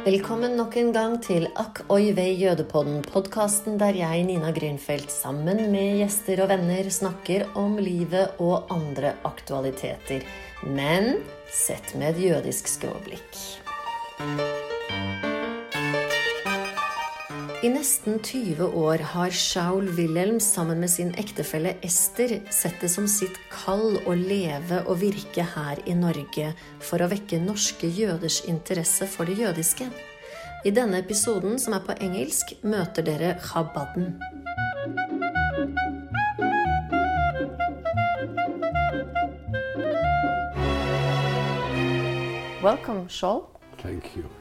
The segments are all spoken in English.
Velkommen nok en gang til Akk oi vei jødepodden, podkasten der jeg, Nina Grünfeldt, sammen med gjester og venner snakker om livet og andre aktualiteter. Men sett med et jødisk skråblikk. I nesten 20 år har Shaul Wilhelm sammen med sin ektefelle Ester sett det som sitt kall å leve og virke her i Norge for å vekke norske jøders interesse for det jødiske. I denne episoden, som er på engelsk, møter dere Chabadden. Welcome, Shaul. Thank you.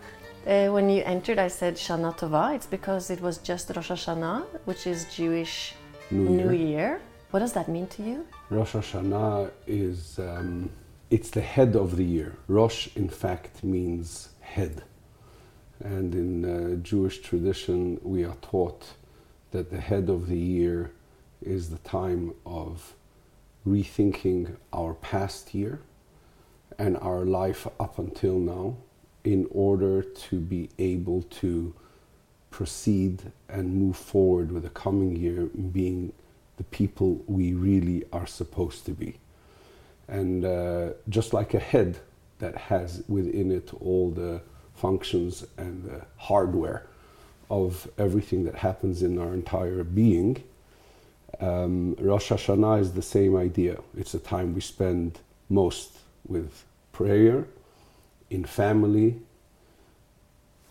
Uh, when you entered, I said Shana Tova. It's because it was just Rosh Hashanah, which is Jewish New New Year. Year. What does that mean to you? Rosh Hashanah is um, it's the head of the year. Rosh, in fact, means head, and in uh, Jewish tradition, we are taught that the head of the year is the time of rethinking our past year and our life up until now in order to be able to proceed and move forward with the coming year being the people we really are supposed to be. And uh, just like a head that has within it all the functions and the hardware of everything that happens in our entire being, um, Rosh Hashanah is the same idea. It's a time we spend most with prayer, in family,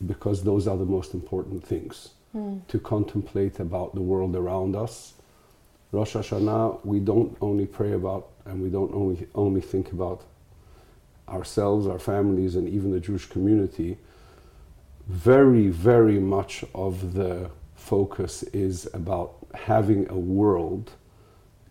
because those are the most important things hmm. to contemplate about the world around us. Rosh Hashanah, we don't only pray about and we don't only only think about ourselves, our families, and even the Jewish community. Very, very much of the focus is about having a world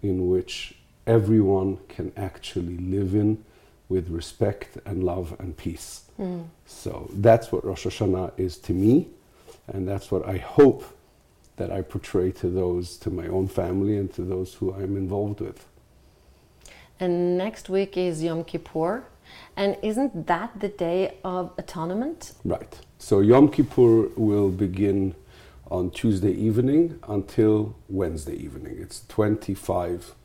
in which everyone can actually live in with respect and love and peace. Hmm. So that's what Rosh Hashanah is to me, and that's what I hope that I portray to those, to my own family, and to those who I'm involved with. And next week is Yom Kippur. And isn't that the day of atonement? Right. So Yom Kippur will begin on Tuesday evening until Wednesday evening. It's 25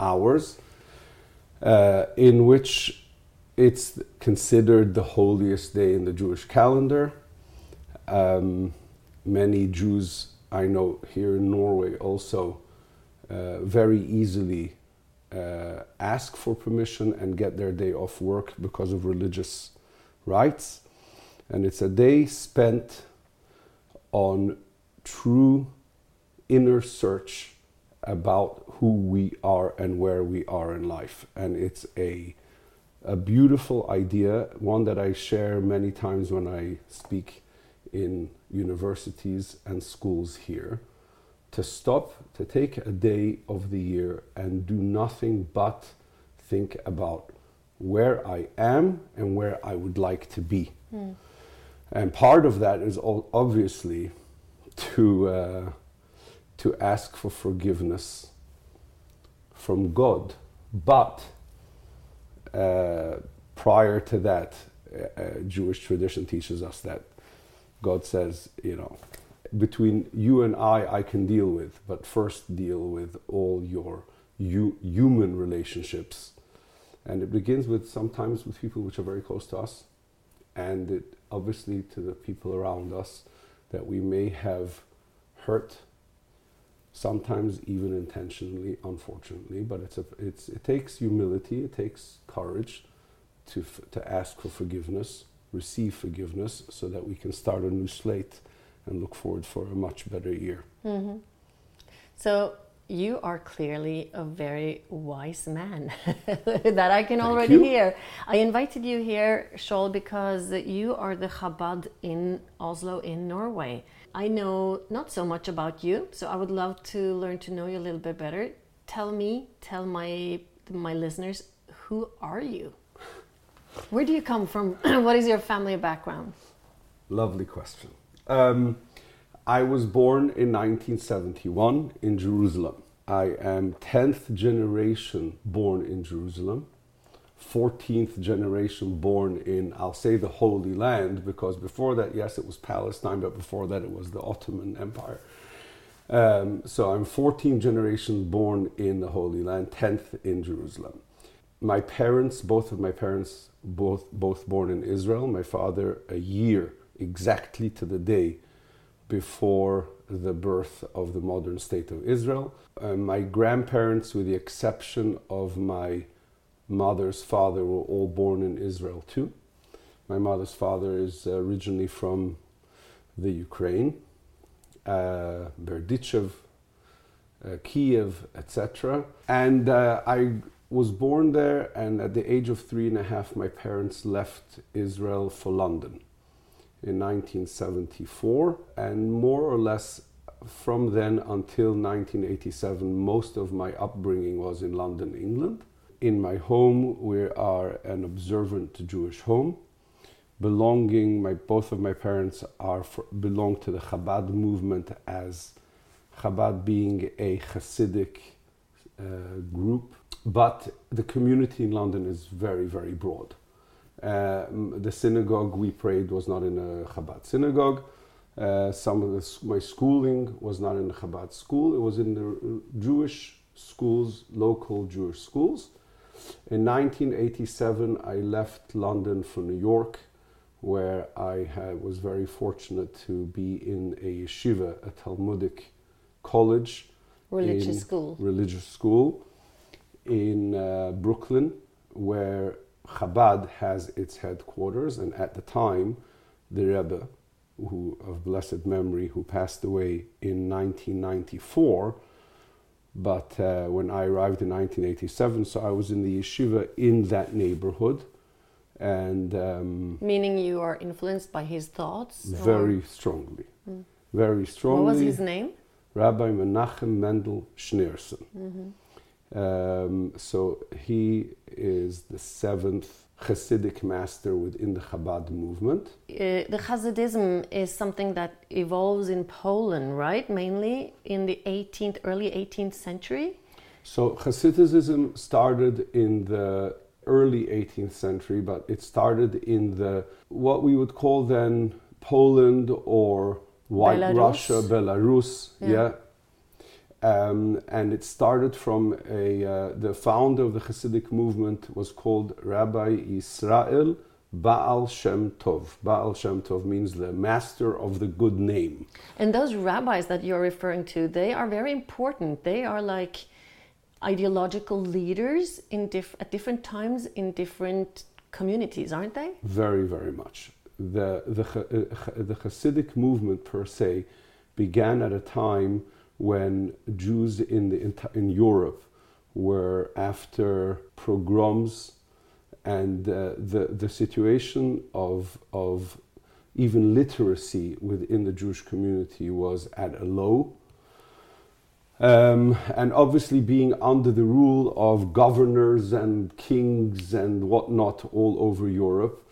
hours uh, in which it's considered the holiest day in the Jewish calendar. Um, many Jews I know here in Norway also uh, very easily uh, ask for permission and get their day off work because of religious rights. And it's a day spent on true inner search about who we are and where we are in life. And it's a, a beautiful idea, one that I share many times when I speak in universities and schools here. To stop, to take a day of the year and do nothing but think about where I am and where I would like to be. And part of that is all obviously to, uh, to ask for forgiveness from God. But uh, prior to that, uh, uh, Jewish tradition teaches us that God says, you know, between you and I, I can deal with, but first deal with all your hu- human relationships. And it begins with sometimes with people which are very close to us, and it obviously to the people around us that we may have hurt, sometimes even intentionally, unfortunately. But it's a, it's, it takes humility, it takes courage to, f- to ask for forgiveness, receive forgiveness, so that we can start a new slate and look forward for a much better year. Mm-hmm. So you are clearly a very wise man that I can already you. hear. I invited you here, Shaul, because you are the Chabad in Oslo, in Norway. I know not so much about you, so I would love to learn to know you a little bit better. Tell me, tell my my listeners, who are you? Where do you come from? what is your family background? Lovely question. Um, I was born in 1971 in Jerusalem. I am 10th generation born in Jerusalem. 14th generation born in, I'll say, the Holy Land, because before that, yes, it was Palestine, but before that, it was the Ottoman Empire. Um, so I'm 14th generation born in the Holy Land, 10th in Jerusalem. My parents, both of my parents, both, both born in Israel. My father, a year exactly to the day before the birth of the modern state of Israel. Uh, my grandparents, with the exception of my mother's father, were all born in Israel too. My mother's father is originally from the Ukraine, uh, Berdichev, uh, Kiev, etc. And uh, I was born there, and at the age of three and a half, my parents left Israel for London in 1974, and more or less from then until 1987, most of my upbringing was in London, England. In my home, we are an observant Jewish home, belonging. My both of my parents are for, belong to the Chabad movement as Chabad being a Hasidic uh, group, but the community in London is very, very broad. Uh, the synagogue we prayed was not in a Chabad synagogue. Uh, some of the, my schooling was not in a Chabad school. It was in the Jewish schools, local Jewish schools. In 1987, I left London for New York, where I had, was very fortunate to be in a yeshiva, a Talmudic college, religious school, religious school in uh, Brooklyn, where Chabad has its headquarters, and at the time, the Rebbe, who of blessed memory, who passed away in 1994. But uh, when I arrived in 1987, so I was in the yeshiva in that neighborhood, and um, meaning you are influenced by his thoughts. Very or? strongly, mm. very strongly. What was his name? Rabbi Menachem Mendel Schneerson. Mm-hmm. Um, so he is the seventh Hasidic master within the Chabad movement. Uh, the Hasidism is something that evolves in Poland, right? Mainly in the 18th, early 18th century. So Hasidism started in the early 18th century, but it started in the what we would call then Poland or White Belarus. Russia, Belarus, yeah. yeah um, and it started from a, uh, the founder of the Hasidic movement was called Rabbi Israel Baal Shem Tov. Baal Shem Tov means the master of the good name. And those rabbis that you're referring to, they are very important. They are like ideological leaders in diff- at different times in different communities, aren't they? Very, very much. The, the, uh, the Hasidic movement per se began at a time when Jews in, the, in Europe were after pogroms and uh, the, the situation of, of even literacy within the Jewish community was at a low. Um, and obviously, being under the rule of governors and kings and whatnot all over Europe,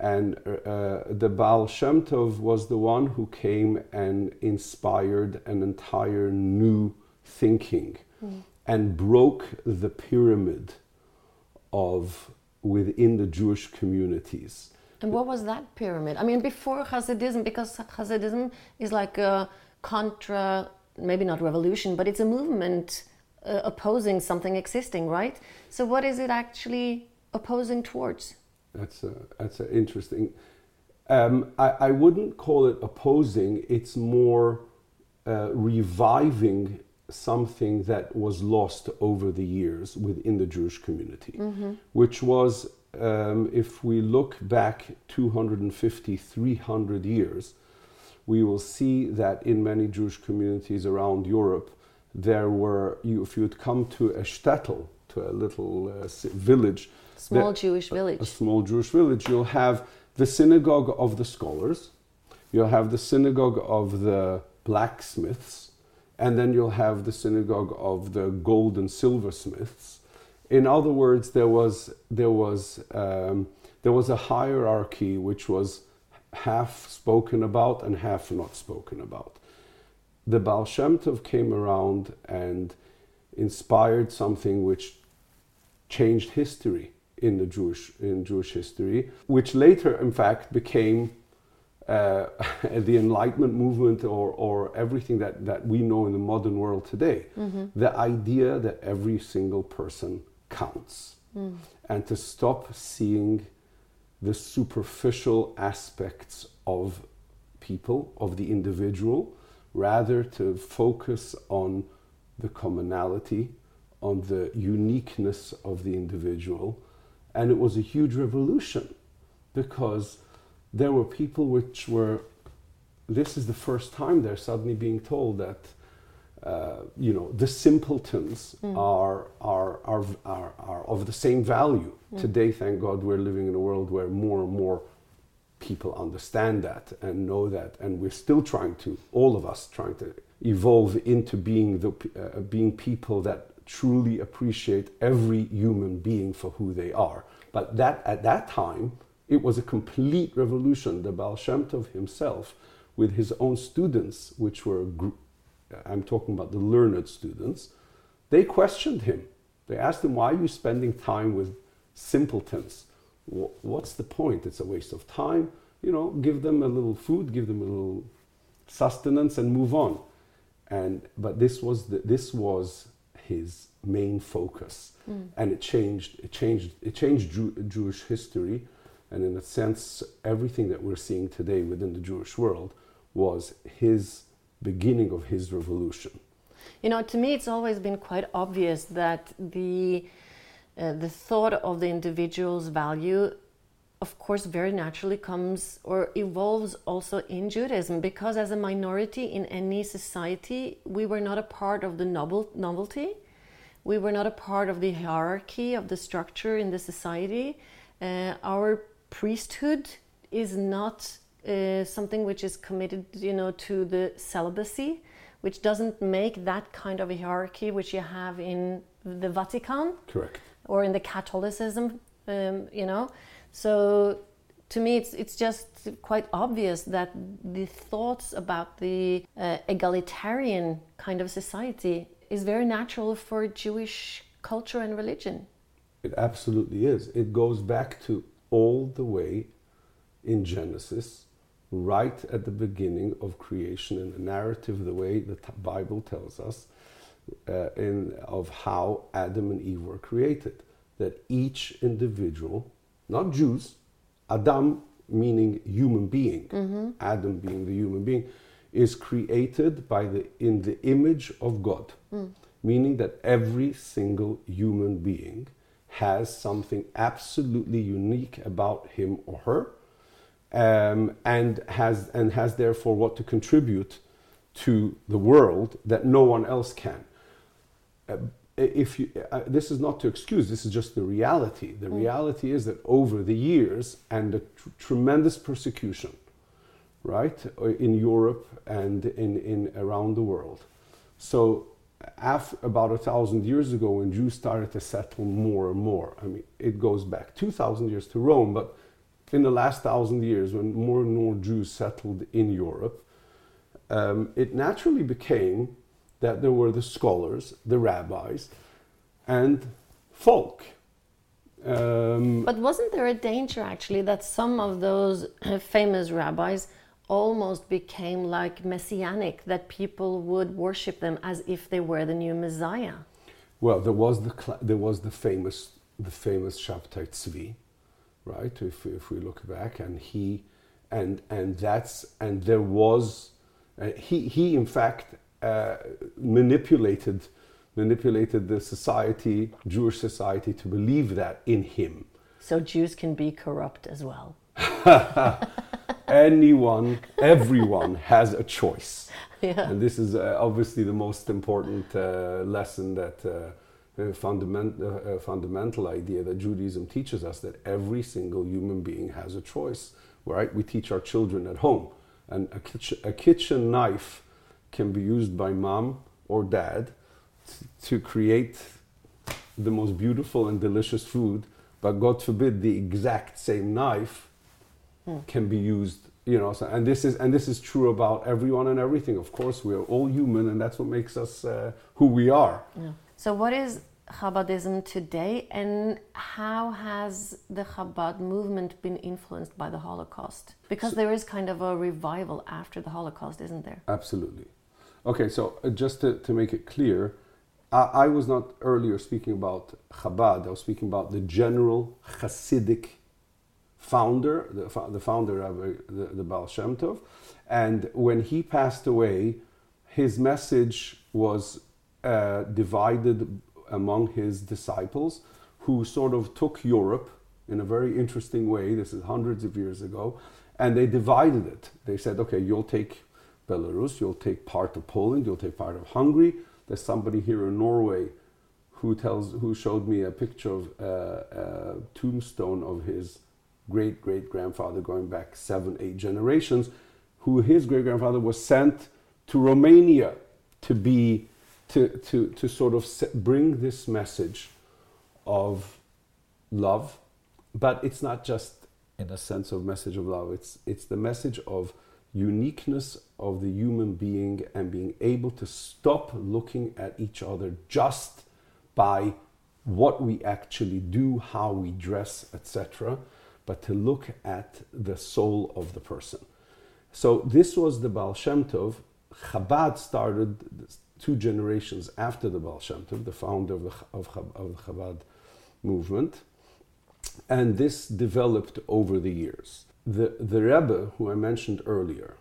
and uh, the Baal Shem Tov was the one who came and inspired an entire new thinking mm. and broke the pyramid of within the Jewish communities. And what was that pyramid? I mean, before Hasidism, because Hasidism is like a contra, maybe not revolution, but it's a movement uh, opposing something existing, right? So, what is it actually opposing towards? That's a, that's a interesting. Um, I, I wouldn't call it opposing. It's more uh, reviving something that was lost over the years within the Jewish community, mm-hmm. which was, um, if we look back 250, 300 years, we will see that in many Jewish communities around Europe, there were, you, if you'd come to a shtetl, to a little uh, village, Small Jewish village. A, a small Jewish village. You'll have the synagogue of the scholars, you'll have the synagogue of the blacksmiths, and then you'll have the synagogue of the gold and silversmiths. In other words, there was there was um, there was a hierarchy which was half spoken about and half not spoken about. The Baal Shem Tov came around and inspired something which changed history in the Jewish in Jewish history, which later, in fact, became uh, the Enlightenment movement or, or everything that, that we know in the modern world today. The idea that every single person counts and to stop seeing the superficial aspects of people, of the individual, rather to focus on the commonality, on the uniqueness of the individual. And it was a huge revolution because there were people which were, this is the first time they're suddenly being told that. Uh, you know the simpletons are, are, are, are, are of the same value. Today thank god we're living in a world where more and more people understand that and know that. And we're still trying to all of us trying to evolve into being the uh, being people that truly appreciate every human being for who they are but that at that time it was a complete revolution the Baal Shem Tov himself with his own students which were I'm talking about the learned students they questioned him they asked him why are you spending time with simpletons what's the point? It's a waste of time. You know, give them a little food, give them a little sustenance, and move on. And but this was the, this was his main focus, and it changed. It changed. It changed Jew, Jewish history, and in a sense, everything that we're seeing today within the Jewish world was his beginning of his revolution. You know, to me, it's always been quite obvious that the uh, the thought of the individual's value, of course, very naturally comes or evolves also in Judaism, because as a minority in any society, we were not a part of the novel, novelty. We were not a part of the hierarchy of the structure in the society. Uh, our priesthood is not uh, something which is committed, you know, to the celibacy, which doesn't make that kind of a hierarchy which you have in the Vatican Correct. or in the Catholicism, um, you know. So to me, it's it's just quite obvious that the thoughts about the uh, egalitarian kind of society is very natural for Jewish culture and religion. It absolutely is. It goes back to all the way in Genesis, right at the beginning of creation, in the narrative, the way the Bible tells us, uh, in of how Adam and Eve were created. That each individual, not Jews, Adam meaning human being, Adam being the human being, is created by the in the image of God, meaning that every single human being has something absolutely unique about him or her, um, and has and has therefore what to contribute to the world that no one else can. Uh, if you, uh, this is not to excuse, this is just the reality. The reality is that over the years and the tr- tremendous persecution, right, uh, in Europe and in, in around the world. So, af about a thousand years ago, when Jews started to settle more and more, I mean, it goes back 2,000 years to Rome, but in the last thousand years, when more and more Jews settled in Europe, um, it naturally became that there were the scholars, the rabbis, and folk. Um, But wasn't there a danger actually that some of those famous rabbis almost became like messianic, that people would worship them as if they were the new Messiah? well, there was the there was the famous the famous Shabtai Tzvi, right? If if we look back, and he and and that's and there was uh, he he in fact uh, manipulated manipulated the society Jewish society to believe that in him. So Jews can be corrupt as well. anyone, everyone has a choice. Yeah. And this is uh, obviously the most important uh, lesson that uh, uh, fundament, uh, uh, fundamental idea that Judaism teaches us that every single human being has a choice. Right? We teach our children at home, and a kitchen, a kitchen knife can be used by mom or dad t- to create the most beautiful and delicious food, but God forbid the exact same knife can be used you know so, and this is and this is true about everyone and everything of course we are all human and that's what makes us uh, who we are Yeah. So what is Chabadism today, and how has the Chabad movement been influenced by the Holocaust? Because there is kind of a revival after the Holocaust, isn't there? Absolutely. Okay, so uh, just to, to make it clear, I, I was not earlier speaking about Chabad, I was speaking about the general Hasidic founder, the, the founder of uh, the, the Baal Shem Tov. And when he passed away, his message was uh, divided among his disciples, who sort of took Europe in a very interesting way. This is hundreds of years ago, and they divided it. They said, okay, you'll take Belarus, you'll take part of Poland, you'll take part of Hungary. There's somebody here in Norway who tells, who showed me a picture of uh, a tombstone of his great great grandfather, going back seven, eight generations, who his great grandfather was sent to Romania to be to, to, to sort of bring this message of love, but it's not just in a sense of message of love. It's it's the message of uniqueness of the human being and being able to stop looking at each other just by what we actually do, how we dress, etc., but to look at the soul of the person. So this was the Baal Shem Tov. Chabad started two generations after the Baal Shem Tov, the founder of the, of, of the Chabad movement. And this developed over the years. The, the Rebbe, who I mentioned earlier,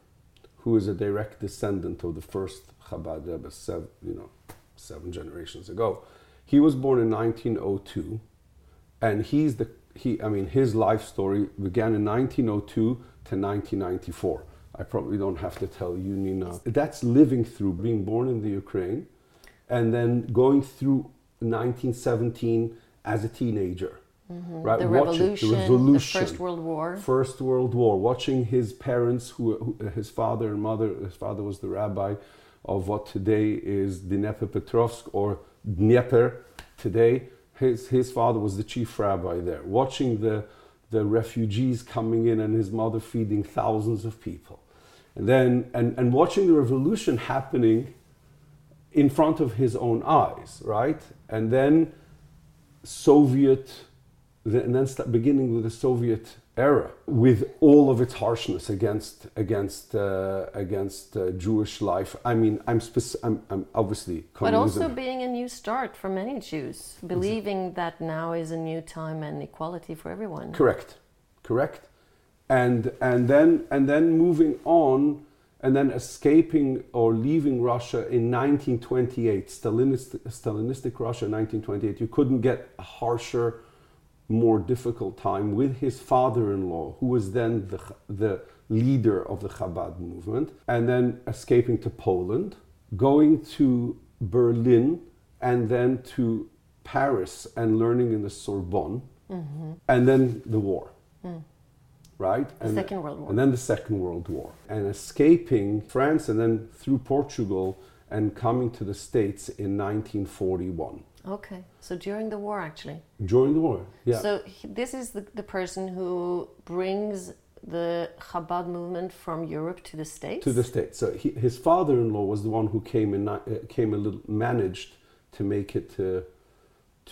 who is a direct descendant of the first Chabad Rebbe, seven, you know, seven generations ago, he was born in 1902, and he's the he. I mean, his life story began in 1902 to 1994. I probably don't have to tell you, Nina. That's living through being born in the Ukraine and then going through 1917 as a teenager. Mm-hmm. Right, the revolution, the revolution, the First World War. First World War. Watching his parents, who, who, his father and mother, his father was the rabbi of what today is Dnepropetrovsk or Dnieper today. His, his father was the chief rabbi there. Watching the, the refugees coming in and his mother feeding thousands of people and then and, and watching the revolution happening in front of his own eyes, right? And then Soviet, and then start beginning with the Soviet era, with all of its harshness against against uh, against uh, Jewish life. I mean, I'm, speci- I'm, I'm obviously but also being a new start for many Jews, believing that now is a new time and equality for everyone. Correct, correct and and then and then moving on and then escaping or leaving Russia in 1928, Stalinistic, Stalinistic Russia, 1928. You couldn't get a harsher, more difficult time with his father-in-law, who was then the the leader of the Chabad movement, and then escaping to Poland, going to Berlin, and then to Paris and learning in the Sorbonne, mm-hmm. and then the war. Mm right? The and Second World War. And then the Second World War. And escaping France and then through Portugal and coming to the States in 1941. Okay, so during the war, actually. During the war, yeah. So this is the, the person who brings the Chabad movement from Europe to the States? To the States. So he, his father in law was the one who came, and uh, came a little, managed to make it to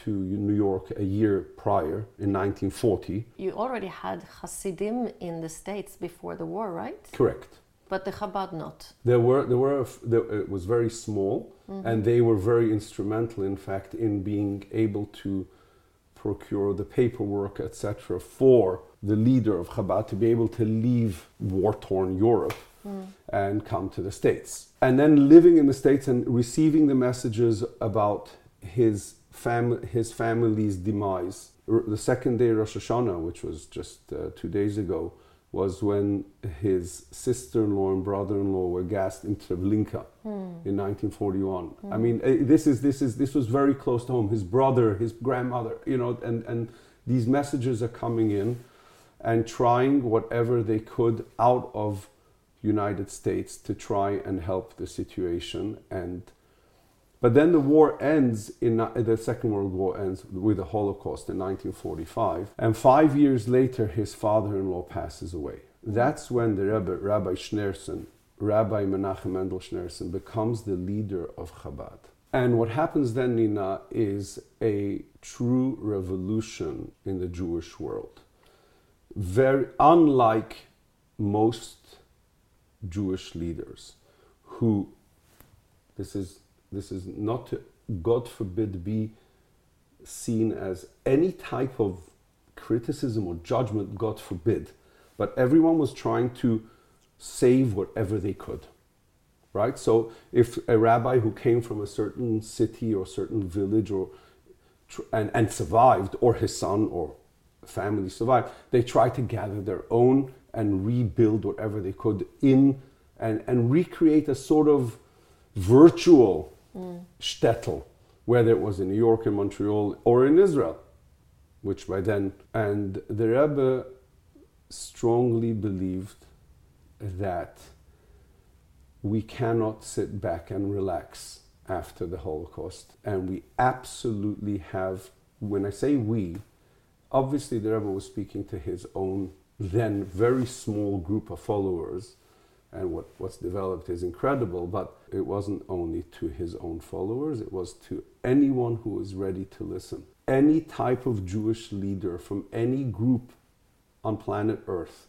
to New York a year prior in 1940. You already had Hasidim in the States before the war, right? Correct. But the Chabad not. There were there were there, it was very small, mm-hmm. and they were very instrumental, in fact, in being able to procure the paperwork, etc., for the leader of Chabad to be able to leave war-torn Europe mm. and come to the States, and then living in the States and receiving the messages about his fam- his family's demise. The second day Rosh Hashanah, which was just uh, two days ago, was when his sister-in-law and brother-in-law were gassed in Treblinka mm. in 1941. Mm. I mean, eh, this is this is this was very close to home. His brother, his grandmother, you know, and and these messages are coming in, and trying whatever they could out of United States to try and help the situation and but then the war ends in the Second World War ends with the Holocaust in 1945, and five years later, his father-in-law passes away. That's when the Rebbe, Rabbi Schneerson, Rabbi Menachem Mendel Schneerson, becomes the leader of Chabad. And what happens then, Nina, is a true revolution in the Jewish world. Very unlike most Jewish leaders who this is this is not to, God forbid be seen as any type of criticism or judgment, God forbid. But everyone was trying to save whatever they could. Right? So if a rabbi who came from a certain city or certain village or and, and survived, or his son or family survived, they tried to gather their own and rebuild whatever they could in and, and recreate a sort of virtual shtetl, whether it was in New York, in Montreal, or in Israel, which by then, and the Rebbe strongly believed that we cannot sit back and relax after the Holocaust. And we absolutely have, when I say we, obviously the Rebbe was speaking to his own then very small group of followers and what, what's developed is incredible, but it wasn't only to his own followers, it was to anyone who was ready to listen. Any type of Jewish leader from any group on planet Earth,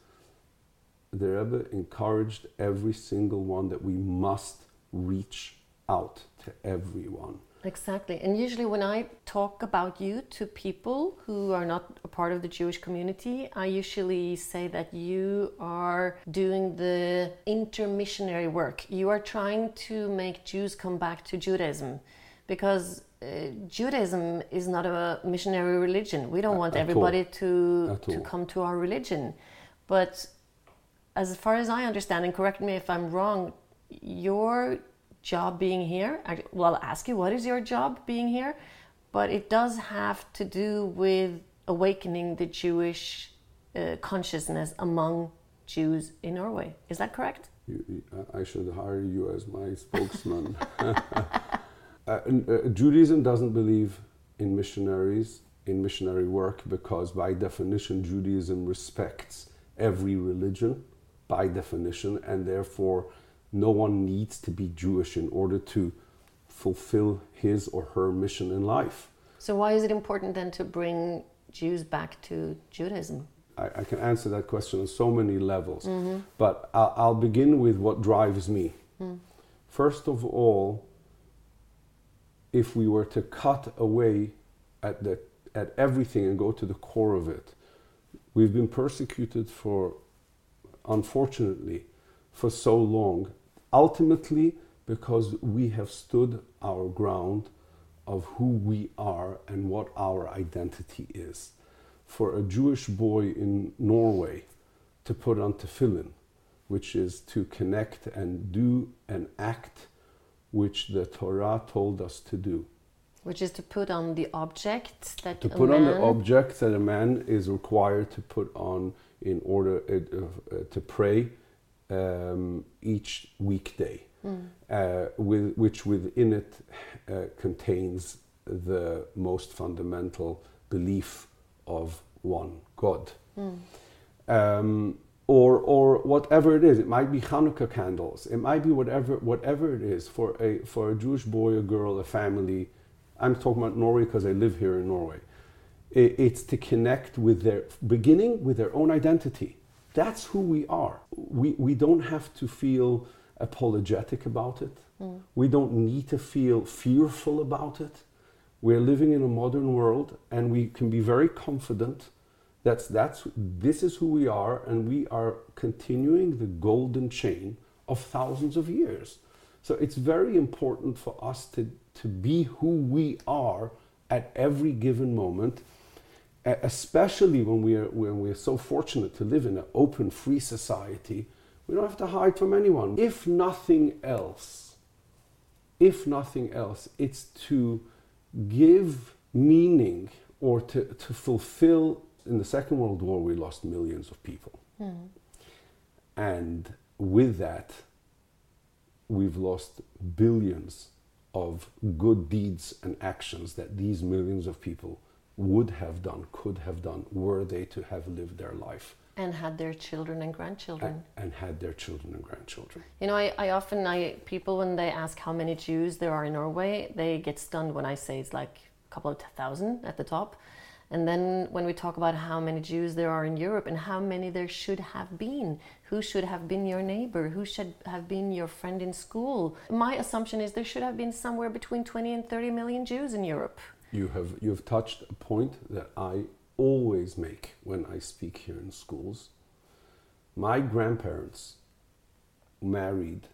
the Rebbe encouraged every single one that we must reach out to everyone. Exactly. And usually, when I talk about you to people who are not a part of the Jewish community, I usually say that you are doing the intermissionary work. You are trying to make Jews come back to Judaism because uh, Judaism is not a missionary religion. We don't want At everybody to, to come to our religion. But as far as I understand, and correct me if I'm wrong, your job being here. Well, I'll ask you, what is your job being here? But it does have to do with awakening the Jewish uh, consciousness among Jews in Norway. Is that correct? You, I should hire you as my spokesman. uh, uh, Judaism doesn't believe in missionaries, in missionary work, because by definition, Judaism respects every religion by definition, and therefore no one needs to be Jewish in order to fulfill his or her mission in life. So, why is it important then to bring Jews back to Judaism? I, I can answer that question on so many levels, mm-hmm. but I'll, I'll, begin with what drives me. Mm. First of all, if we were to cut away at, the, at everything and go to the core of it, we've been persecuted for, unfortunately, for so long ultimately because we have stood our ground of who we are and what our identity is. For a Jewish boy in Norway to put on tefillin, which is to connect and do an act which the Torah told us to do. Which is to put on the object that to put on the object that a man is required to put on in order uh, uh, to pray um, each weekday, mm. uh, with, which within it uh, contains the most fundamental belief of one God. Mm. Um, or, or whatever it is, it might be Hanukkah candles, it might be whatever, whatever it is for a, for a Jewish boy, a girl, a family. I'm talking about Norway because I live here in Norway. It, it's to connect with their, beginning with their own identity that's who we are. We, we don't have to feel apologetic about it. Mm. We don't need to feel fearful about it. We're living in a modern world and we can be very confident that's, that's, this is who we are and we are continuing the golden chain of thousands of years. So it's very important for us to, to be who we are at every given moment especially when we are when we're so fortunate to live in an open, free society, we don't have to hide from anyone. If nothing else, if nothing else, it's to give meaning or to, to fulfill. In the Second World War, we lost millions of people. Mm. And with that, we've lost billions of good deeds and actions that these millions of people would have done, could have done, were they to have lived their life and had their children and grandchildren. and had their children and grandchildren. You know, I, I often, I people when they ask how many Jews there are in Norway, they get stunned when I say it's like a couple of thousand at the top. And then when we talk about how many Jews there are in Europe and how many there should have been, who should have been your neighbor, who should have been your friend in school, my assumption is there should have been somewhere between 20 and 30 million Jews in Europe. You have you have touched a point that I always make when I speak here in schools. My grandparents married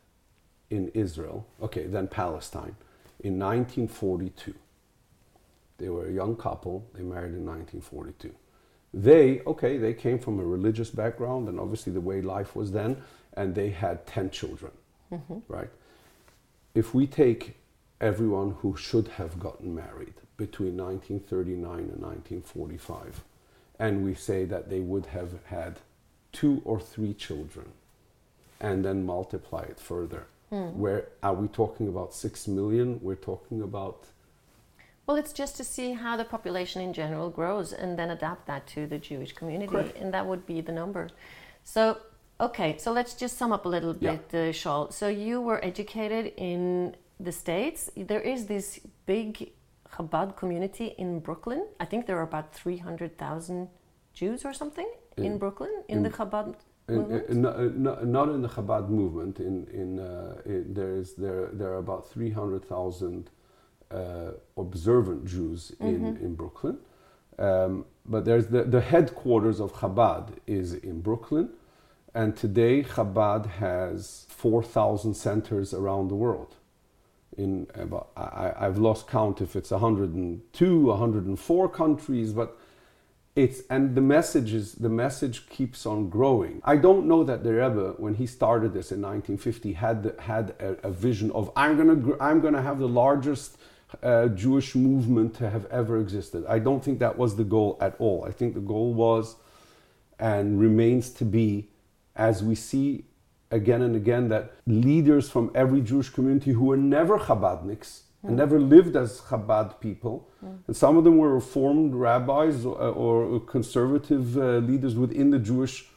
in Israel, okay, then Palestine, in 1942. They were a young couple, they married in 1942. They, okay, they came from a religious background and obviously the way life was then, and they had 10 children, mm-hmm. right? If we take everyone who should have gotten married between 1939 and 1945, and we say that they would have had two or three children, and then multiply it further, where are we talking about six million? We're talking about Well, it's just to see how the population in general grows and then adapt that to the Jewish community, Correct. and that would be the number. So, okay, so let's just sum up a little Yeah. bit, uh, Shaul. So, you were educated in the States. There is this big Chabad community in Brooklyn. I think there are about 300,000 Jews or something in, In- Brooklyn, in, in- the Chabad movement. in, in, not, not in the Chabad movement. In, in, uh, there is there there are about three hundred thousand uh, observant Jews in, in Brooklyn, um, but there's the, the headquarters of Chabad is in Brooklyn, and today Chabad has four thousand centers around the world. In about I, I- I've lost count if it's 102, 104 countries, but it's and the message is the message keeps on growing. I don't know that the Rebbe, when he started this in 1950, had had a, a vision of I'm gonna I'm gonna have the largest uh, Jewish movement to have ever existed. I don't think that was the goal at all. I think the goal was and remains to be, as we see again and again, that leaders from every Jewish community who were never Chabadniks and never lived as Chabad people, and some of them were reformed rabbis or, or conservative uh, leaders within the Jewish,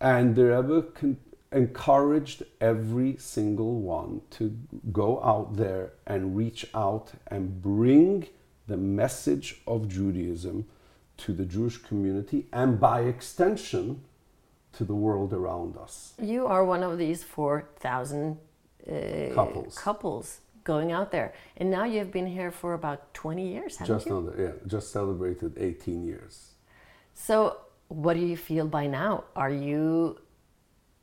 and the Rebbe con- encouraged every single one to go out there and reach out and bring the message of Judaism to the Jewish community and by extension to the world around us. You are one of these 4,000 uh, Couples. couples going out there. And now you've been here for about 20 years, haven't Just you? under, yeah, just celebrated 18 years. So, what do you feel by now? Are you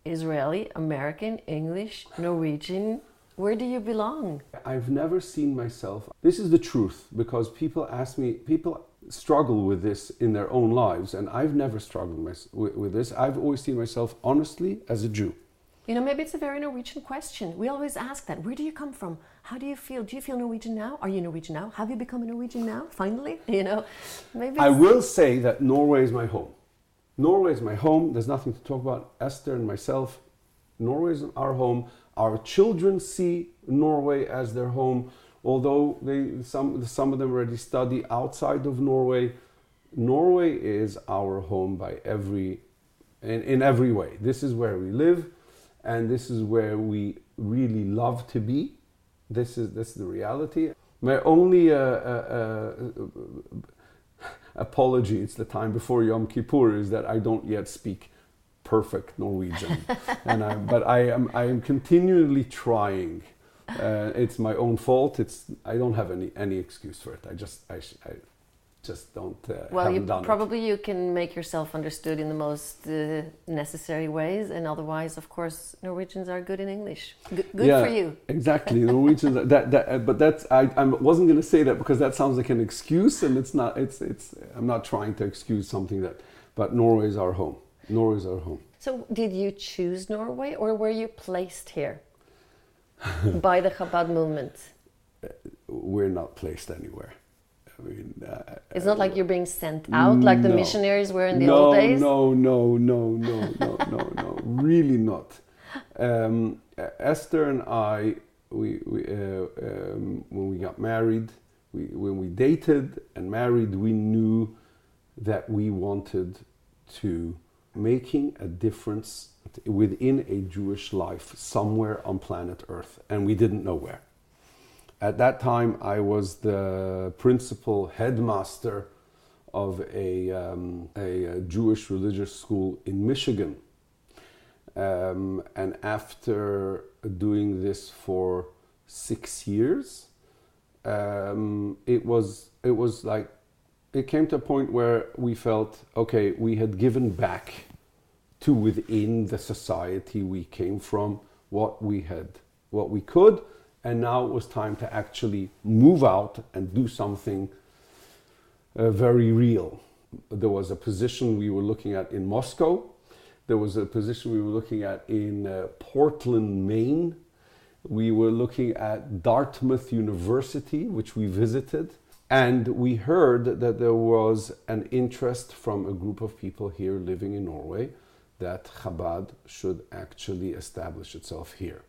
Israeli, American, English, Norwegian? Where do you belong? I've never seen myself. This is the truth because people ask me, people struggle with this in their own lives, and I've never struggled mys- with, with this. I've always seen myself honestly as a Jew. You know, maybe it's a very Norwegian question. We always ask that. Where do you come from? How do you feel? Do you feel Norwegian now? Are you Norwegian now? Have you become a Norwegian now? Finally, you know, maybe. I will say that Norway is my home. Norway is my home. There's nothing to talk about. Esther and myself, Norway is our home. Our children see Norway as their home, although they some some of them already study outside of Norway. Norway is our home by every in, in every way. This is where we live, and this is where we really love to be. This is this is the reality. My only uh, uh, uh, apology, it's the time before Yom Kippur, is that I don't yet speak perfect Norwegian, and I, but I am I am continually trying. Uh, it's my own fault. It's I don't have any any excuse for it. I just I, sh- I just don't. Uh, well, you done it. probably you can make yourself understood in the most uh, necessary ways, and otherwise, of course, Norwegians are good in English. Good, good yeah, for you. Exactly, Norwegians. that, that, uh, but that's I, I wasn't going to say that because that sounds like an excuse, and it's not. It's it's. I'm not trying to excuse something that. But Norway is our home. Norway is our home. So, did you choose Norway, or were you placed here by the Chabad movement? We're not placed anywhere. I mean, uh, It's not like you're being sent out like the No. missionaries were in the no, old days. No, no, no, no, no, no, no, really not. Um, uh, Esther and I, we, we uh, um, when we got married, we, when we dated and married, we knew that we wanted to making a difference within a Jewish life somewhere on planet Earth, and we didn't know where. At that time, I was the principal headmaster of a, um, a, Jewish religious school in Michigan. Um, and after doing this for six years, um, it was it was like it came to a point where we felt okay, we had given back to within the society we came from what we had, what we could, and now it was time to actually move out and do something uh, very real. There was a position we were looking at in Moscow. There was a position we were looking at in uh, Portland, Maine. We were looking at Dartmouth University, which we visited. And we heard that there was an interest from a group of people here living in Norway that Chabad should actually establish itself here.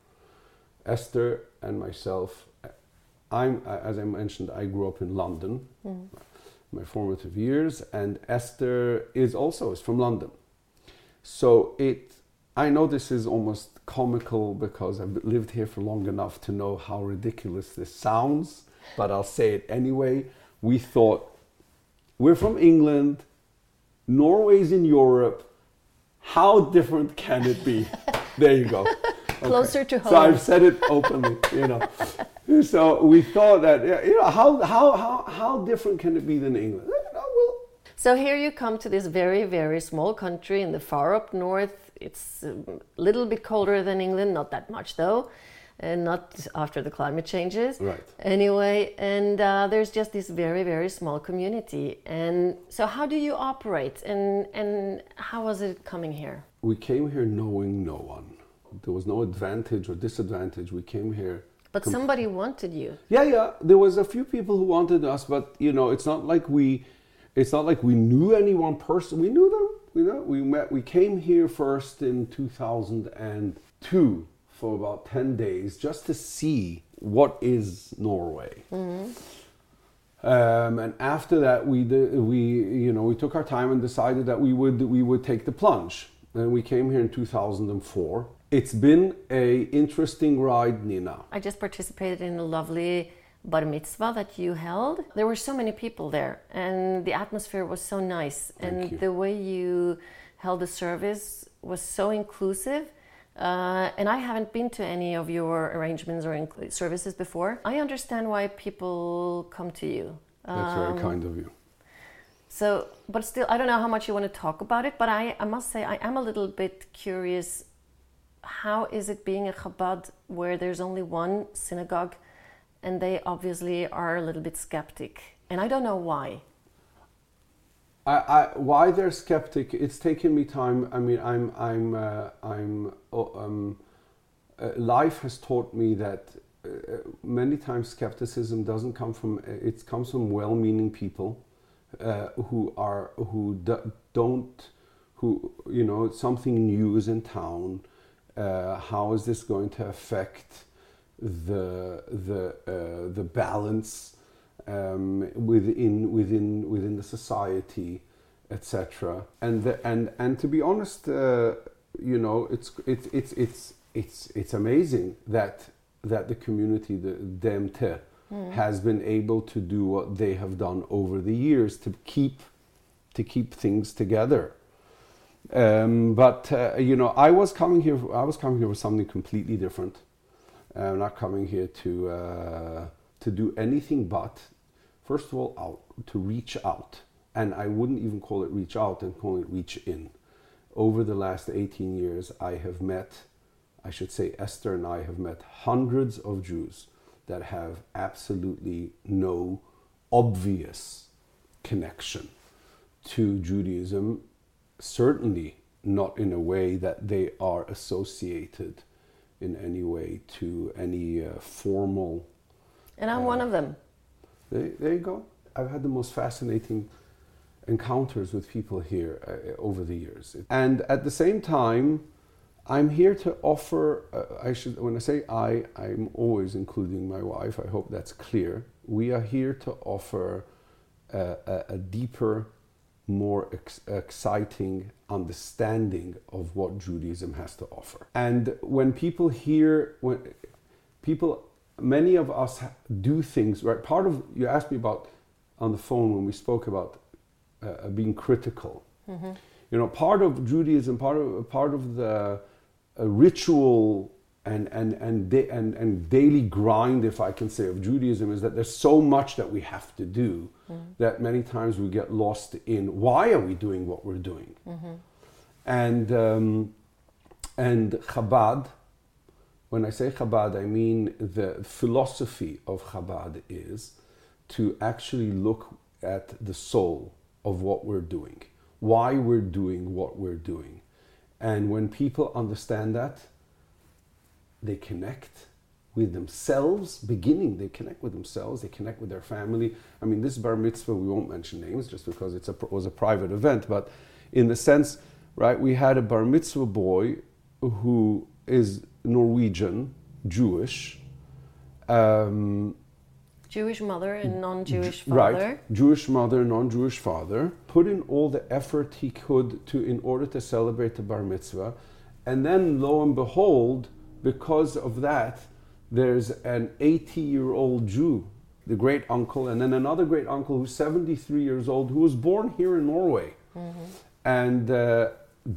Esther and myself, I'm, as I mentioned, I grew up in London, mm. my formative years, and Esther is also is from London. So it, I know this is almost comical because I've lived here for long enough to know how ridiculous this sounds, but I'll say it anyway. We thought we're from England, Norway's in Europe. How different can it be? there you go. Closer to home. So I've said it openly, you know. so we thought that, you know, how, how, how, how different can it be than England? So here you come to this very, very small country in the far up north. It's a little bit colder than England, not that much though, and not after the climate changes. Right. Anyway, and uh, there's just this very, very small community. And so, how do you operate, and and how was it coming here? We came here knowing no one. There was no advantage or disadvantage. We came here. But somebody wanted you. Yeah, yeah. There was a few people who wanted us, but you know, it's not like we it's not like we knew any one person. We knew them. You know we met. We came here first in 2002 for about 10 days just to see what is Norway. Mm-hmm. Um, and after that, we did we you know we took our time and decided that we would we would take the plunge. And we came here in 2004. It's been a interesting ride, Nina. I just participated in a lovely bar mitzvah that you held. There were so many people there, and the atmosphere was so nice, Thank and you. the way you held the service was so inclusive. Uh, and I haven't been to any of your arrangements or services before. I understand why people come to you. That's um, very kind of you. So, but still, I don't know how much you want to talk about it, but I, I must say I am a little bit curious. How is it being a Chabad where there's only one synagogue and they obviously are a little bit skeptic, and I don't know why. I, I, why they're skeptic? It's taken me time. I mean, I'm, I'm, uh, I'm. Uh, um, uh, life has taught me that uh, many times skepticism doesn't come from. Uh, it comes from well-meaning people uh, who are who do, don't, who you know, something new is in town. how is this going to affect? the the uh, the balance um, within within within the society, etc. And the, and and to be honest, uh, you know, it's it's it's it's it's it's amazing that that the community, the DMT, mm. has been able to do what they have done over the years to keep to keep things together. Um, but uh, you know, I was coming here. I was coming here with something completely different. I'm not coming here to uh, to do anything but, first of all, out to reach out, and I wouldn't even call it reach out and call it reach in. Over the last 18 years, I have met, I should say, Esther and I have met hundreds of Jews that have absolutely no obvious connection to Judaism, certainly not in a way that they are associated in any way to any uh, formal. And I'm uh, one of them. There, there, you go. I've had the most fascinating encounters with people here uh, over the years. And at the same time, I'm here to offer, uh, I should, when I say I, I'm always including my wife. I hope that's clear. We are here to offer a, a, a deeper more ex- exciting understanding of what Judaism has to offer. And when people hear, when people, many of us do things, right? Part of, you asked me about on the phone when we spoke about uh, being critical. Mm-hmm. You know, part of Judaism, part of, part of the uh, ritual and, and, and, da- and, and daily grind, if I can say, of Judaism is that there's so much that we have to do mm-hmm. that many times we get lost in why are we doing what we're doing? Mm-hmm. And, um, and Chabad, when I say Chabad, I mean the philosophy of Chabad is to actually look at the soul of what we're doing, why we're doing what we're doing. And when people understand that, they connect with themselves, beginning, they connect with themselves, they connect with their family. I mean, this bar mitzvah, we won't mention names just because it was a private event, but in the sense, right, we had a bar mitzvah boy who is Norwegian, Jewish. Um, Jewish mother and non Jewish father. Right, Jewish mother, non Jewish father, put in all the effort he could to in order to celebrate the bar mitzvah. And then lo and behold, because of that, there's an 80 year old Jew, the great uncle, and then another great uncle who's 73 years old, who was born here in Norway mm-hmm. and uh,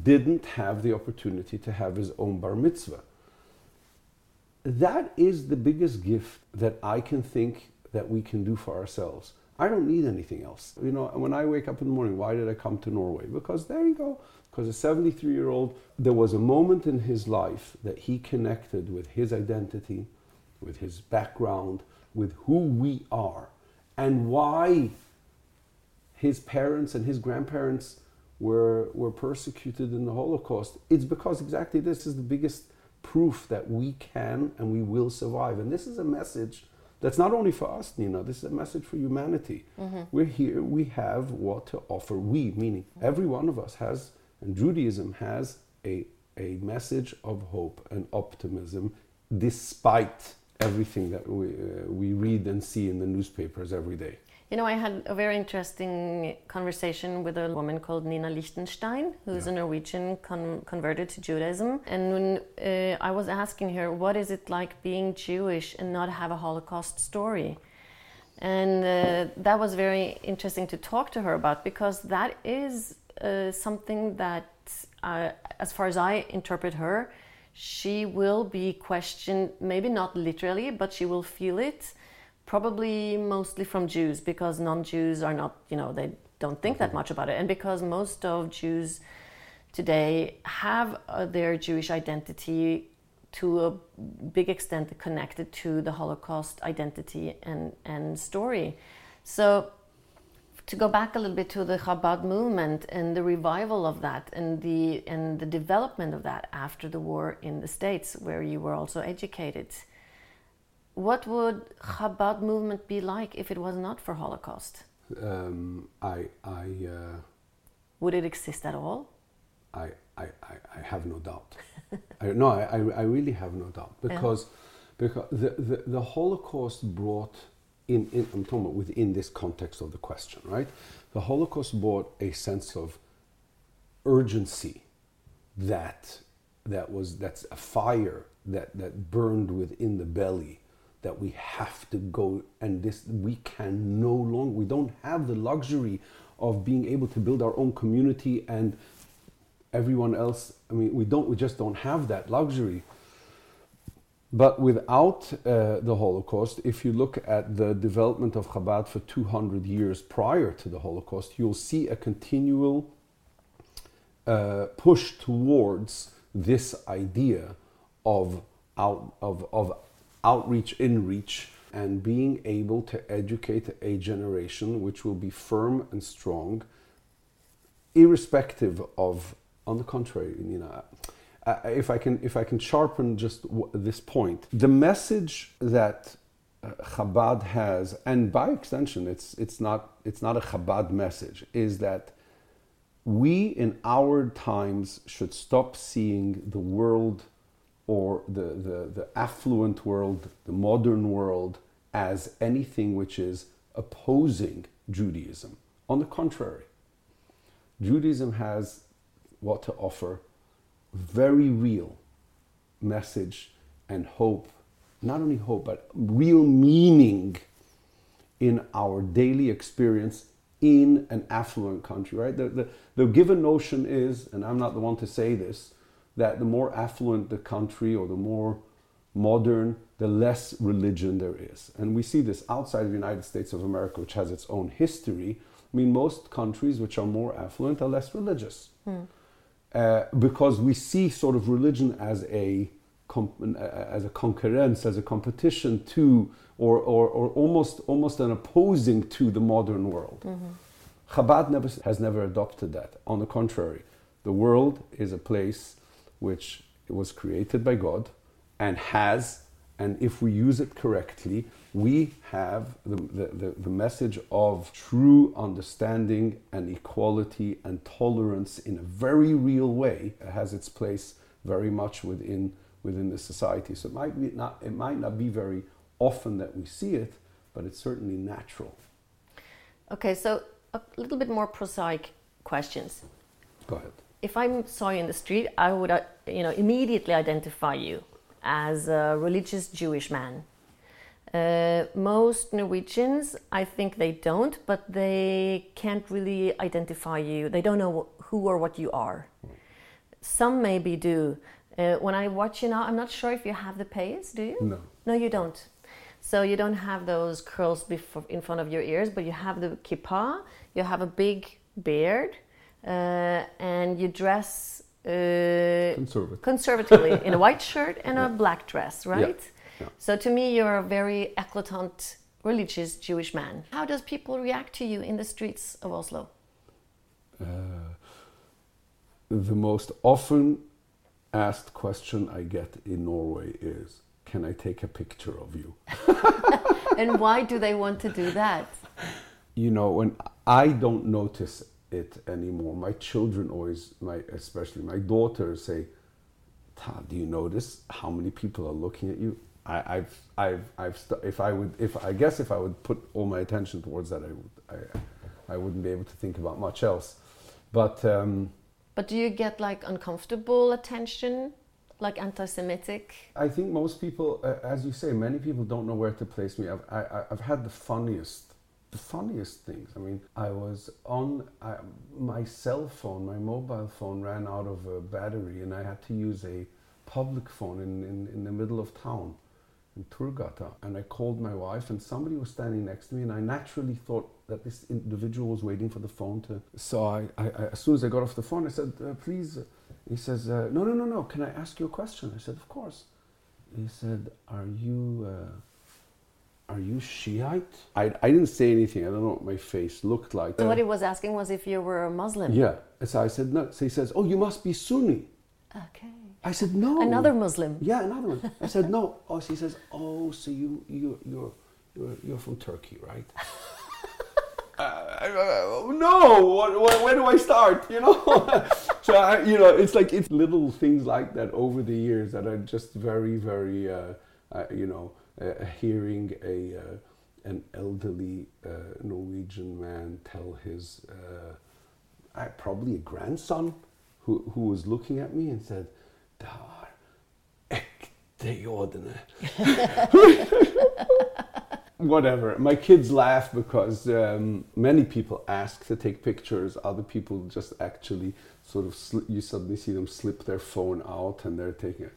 didn't have the opportunity to have his own bar mitzvah. That is the biggest gift that I can think that we can do for ourselves. I don't need anything else. You know, when I wake up in the morning, why did I come to Norway? Because there you go because a 73 year old, there was a moment in his life that he connected with his identity, with his background, with who we are, and why his parents and his grandparents were, were persecuted in the Holocaust. It's because exactly this is the biggest proof that we can and we will survive. And this is a message that's not only for us, Nina, this is a message for humanity. Mm-hmm. We're here, we have what to offer. We, meaning every one of us, has and Judaism has a, a message of hope and optimism despite everything that we, uh, we read and see in the newspapers every day. You know, I had a very interesting conversation with a woman called Nina Lichtenstein, who's yeah. a Norwegian con converted to Judaism. And when uh, I was asking her, what is it like being Jewish and not have a Holocaust story? And uh, that was very interesting to talk to her about because that is uh, something that, uh, as far as I interpret her, she will be questioned, maybe not literally, but she will feel it, probably mostly from Jews, because non Jews are not, you know, they don't think that much about it. And because most of Jews today have uh, their Jewish identity to a big extent connected to the Holocaust identity and, and story. So to go back a little bit to the Chabad movement and the revival of that and the and the development of that after the war in the states where you were also educated what would Chabad movement be like if it was not for Holocaust um, I, I uh, would it exist at all I, I, I have no doubt I, no I, I really have no doubt because yeah. because the, the, the Holocaust brought in, in, I'm talking about within this context of the question, right? The Holocaust brought a sense of urgency that that was that's a fire that that burned within the belly that we have to go and this we can no longer we don't have the luxury of being able to build our own community and everyone else. I mean we don't we just don't have that luxury. But without uh, the Holocaust, if you look at the development of Chabad for 200 years prior to the Holocaust, you'll see a continual uh, push towards this idea of, out, of, of outreach, in reach, and being able to educate a generation which will be firm and strong, irrespective of, on the contrary, you know if I can if I can sharpen just w- this point, the message that uh, Chabad has, and by extension, it's it's not it's not a Chabad message, is that we in our times should stop seeing the world or the, the, the affluent world, the modern world, as anything which is opposing Judaism. On the contrary, Judaism has what to offer very real message and hope. Not only hope, but real meaning in our daily experience in an affluent country, right? The, the, the given notion is, and I'm not the one to say this, that the more affluent the country or the more modern, the less religion there is. And we see this outside of the United States of America, which has its own history. I mean, most countries which are more affluent are less religious. Hmm. Uh, because we see sort of religion as a uh, as a concurrence, as a competition to, or, or, or almost almost an opposing to the modern world. Mm-hmm. Chabad never, has never adopted that. On the contrary, the world is a place which was created by God and has, and if we use it correctly, we have the, the, the, message of true understanding and equality and tolerance in a very real way it has its place very much within within the society. So it might be not it might not be very often that we see it, but it's certainly natural. Okay, so a little bit more prosaic questions. Go ahead. If I saw you in the street, I would, uh, you know, immediately identify you as a religious Jewish man. Uh, most Norwegians, I think they don't, but they can't really identify you. They don't know who or what you are. Some maybe do. Uh, when I watch you now, I'm not sure if you have the pays, do you? No. No, you don't. So you don't have those curls before, in front of your ears, but you have the kippah, you have a big beard, and you dress uh, Conservative. conservatively in a white shirt and a black dress, right? Yeah. So to me, you're a very eclatant religious Jewish man. How does people react to you in the streets of Oslo? Uh, the most often asked question I get in Norway is, "Can I take a picture of you?" and why do they want to do that? you know when i don't notice it anymore my children always my especially my daughter, say Ta, do you notice how many people are looking at you I, i've i've i've st- if i would if i guess if i would put all my attention towards that i would i i wouldn't be able to think about much else but um But do you get like uncomfortable attention, like anti-Semitic? I think most people, uh, as you say, many people don't know where to place me. I've, I, I- I've had the funniest, the funniest things. I mean, I was on I, my cell phone, my mobile phone ran out of uh, battery, and I had to use a public phone in, in, in the middle of town in Torggata. And I called my wife, and somebody was standing next to me, and I naturally thought that this individual was waiting for the phone to. So I, I, I as soon as I got off the phone, I said, uh, "Please." uh," He says, uh, "No, no, no, no. Can I ask you a question?" I said, "Of course." He said, "Are you uh, are you Shiite?" I, I didn't say anything. I don't know what my face looked like. So what he was asking was if you were a Muslim. yeah. So I said no. So he says, "Oh, you must be Sunni." Okay. I said, "No." Another Muslim. Yeah, another one. I said, "No." Oh, so he says, "Oh, so you you you're you're, you're from Turkey, right?" Uh, uh, no, what, what, where do I start? You know, so I, you know, it's like it's little things like that over the years that are just very, very, uh, uh, you know, hearing a uh, an elderly uh, Norwegian man tell his uh, uh, probably a grandson who who was looking at me and said, "Dar, ekte jodene." whatever. My kids laugh because um, many people ask to take pictures. Other people just actually sort of sli- you suddenly see them slip their phone out and they're taking it.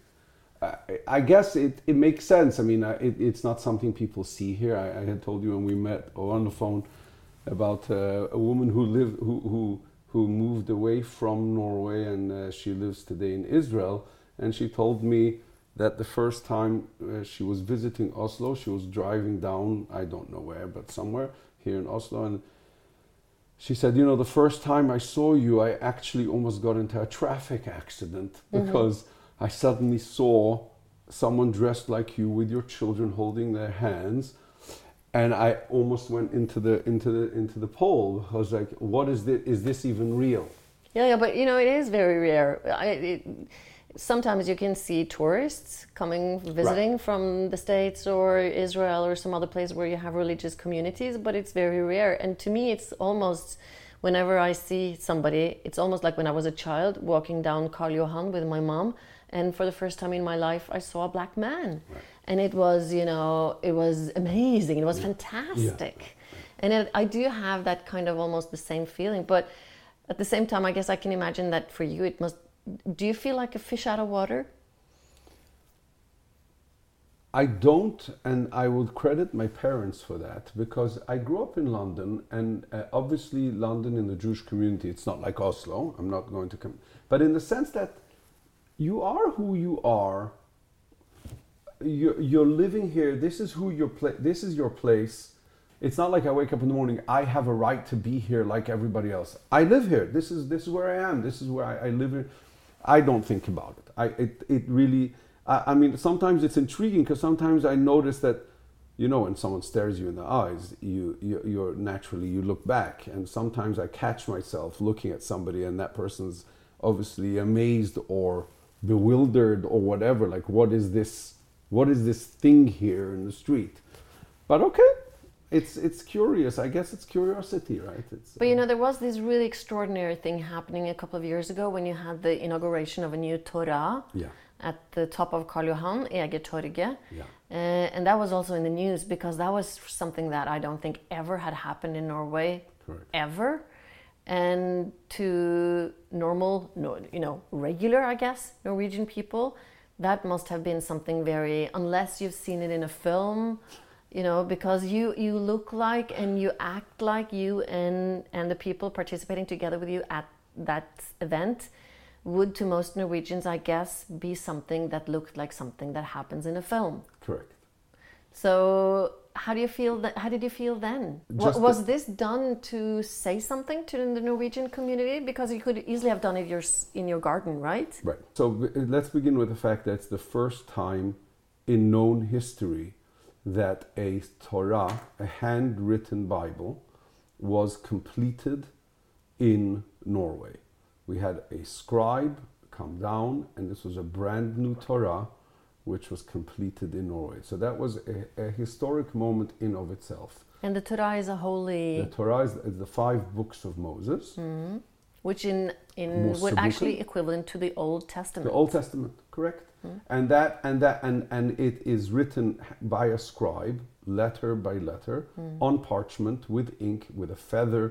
I, guess it, it makes sense. I mean, it, it's not something people see here. I, I had told you when we met on the phone about uh, a woman who lived who, who who moved away from Norway and uh, she lives today in Israel. And she told me that the first time uh, she was visiting Oslo, she was driving down, I don't know where, but somewhere here in Oslo, and she said, You know, the first time I saw you, I actually almost got into a traffic accident because I suddenly saw someone dressed like you with your children holding their hands. And I almost went into the into the into the pole. I was like, "What is this? Is this even real?" Yeah, yeah, but you know, it is very rare. I, it, sometimes you can see tourists coming visiting from the States or Israel or some other place where you have religious communities, but it's very rare. And to me, it's almost whenever I see somebody, it's almost like when I was a child walking down Karl Johan with my mom, and for the first time in my life, I saw a black man, and it was you know it was amazing. It was fantastic, and it, I do have that kind of almost the same feeling, but at the same time, I guess I can imagine that for you, it must. Do you feel like a fish out of water? I don't, and I would credit my parents for that because I grew up in London, and uh, obviously London in the Jewish community, it's not like Oslo. I'm not going to come, but in the sense that you are who you are. You're, you're living here. This is who your pla- This is your place. It's not like I wake up in the morning. I have a right to be here like everybody else. I live here. This is this is where I am. This is where I, I live here. I don't think about it. I it it really I, I mean, sometimes it's intriguing because sometimes I notice that, you know, when someone stares you in the eyes, you, you you're naturally you look back, and sometimes I catch myself looking at somebody, and that person's obviously amazed or bewildered or whatever. Like, what is this? What is this thing here in the street? But okay, it's it's curious. I guess it's curiosity, right? It's, But you know, there was this really extraordinary thing happening a couple of years ago when you had the inauguration of a new Torah Yeah. at the top of Karl Johan, Egertorget. Yeah. Uh, and that was also in the news because that was something that I don't think ever had happened in Norway Correct. ever. And to normal, you know, regular, I guess, Norwegian people, that must have been something very, unless you've seen it in a film, you know, because you you look like and you act like you and and the people participating together with you at that event would to most Norwegians, I guess, be something that looked like something that happens in a film. correct. So how do you feel that? How did you feel then? Just was the- this done to say something to the Norwegian community? Because you could easily have done it yours in your garden, right? Right. So uh, let's begin with the fact that it's the first time in known history that a Torah, a handwritten Bible, was completed in Norway. We had a scribe come down, and this was a brand new Torah, which was completed in Norway. So that was a, a historic moment in of itself. And the Torah is a holy. The Torah is, the five books of Moses. which in in would actually equivalent to the Old Testament. The Old Testament, correct? And that and that and and it is written by a scribe, letter by letter, on parchment with ink, with a feather,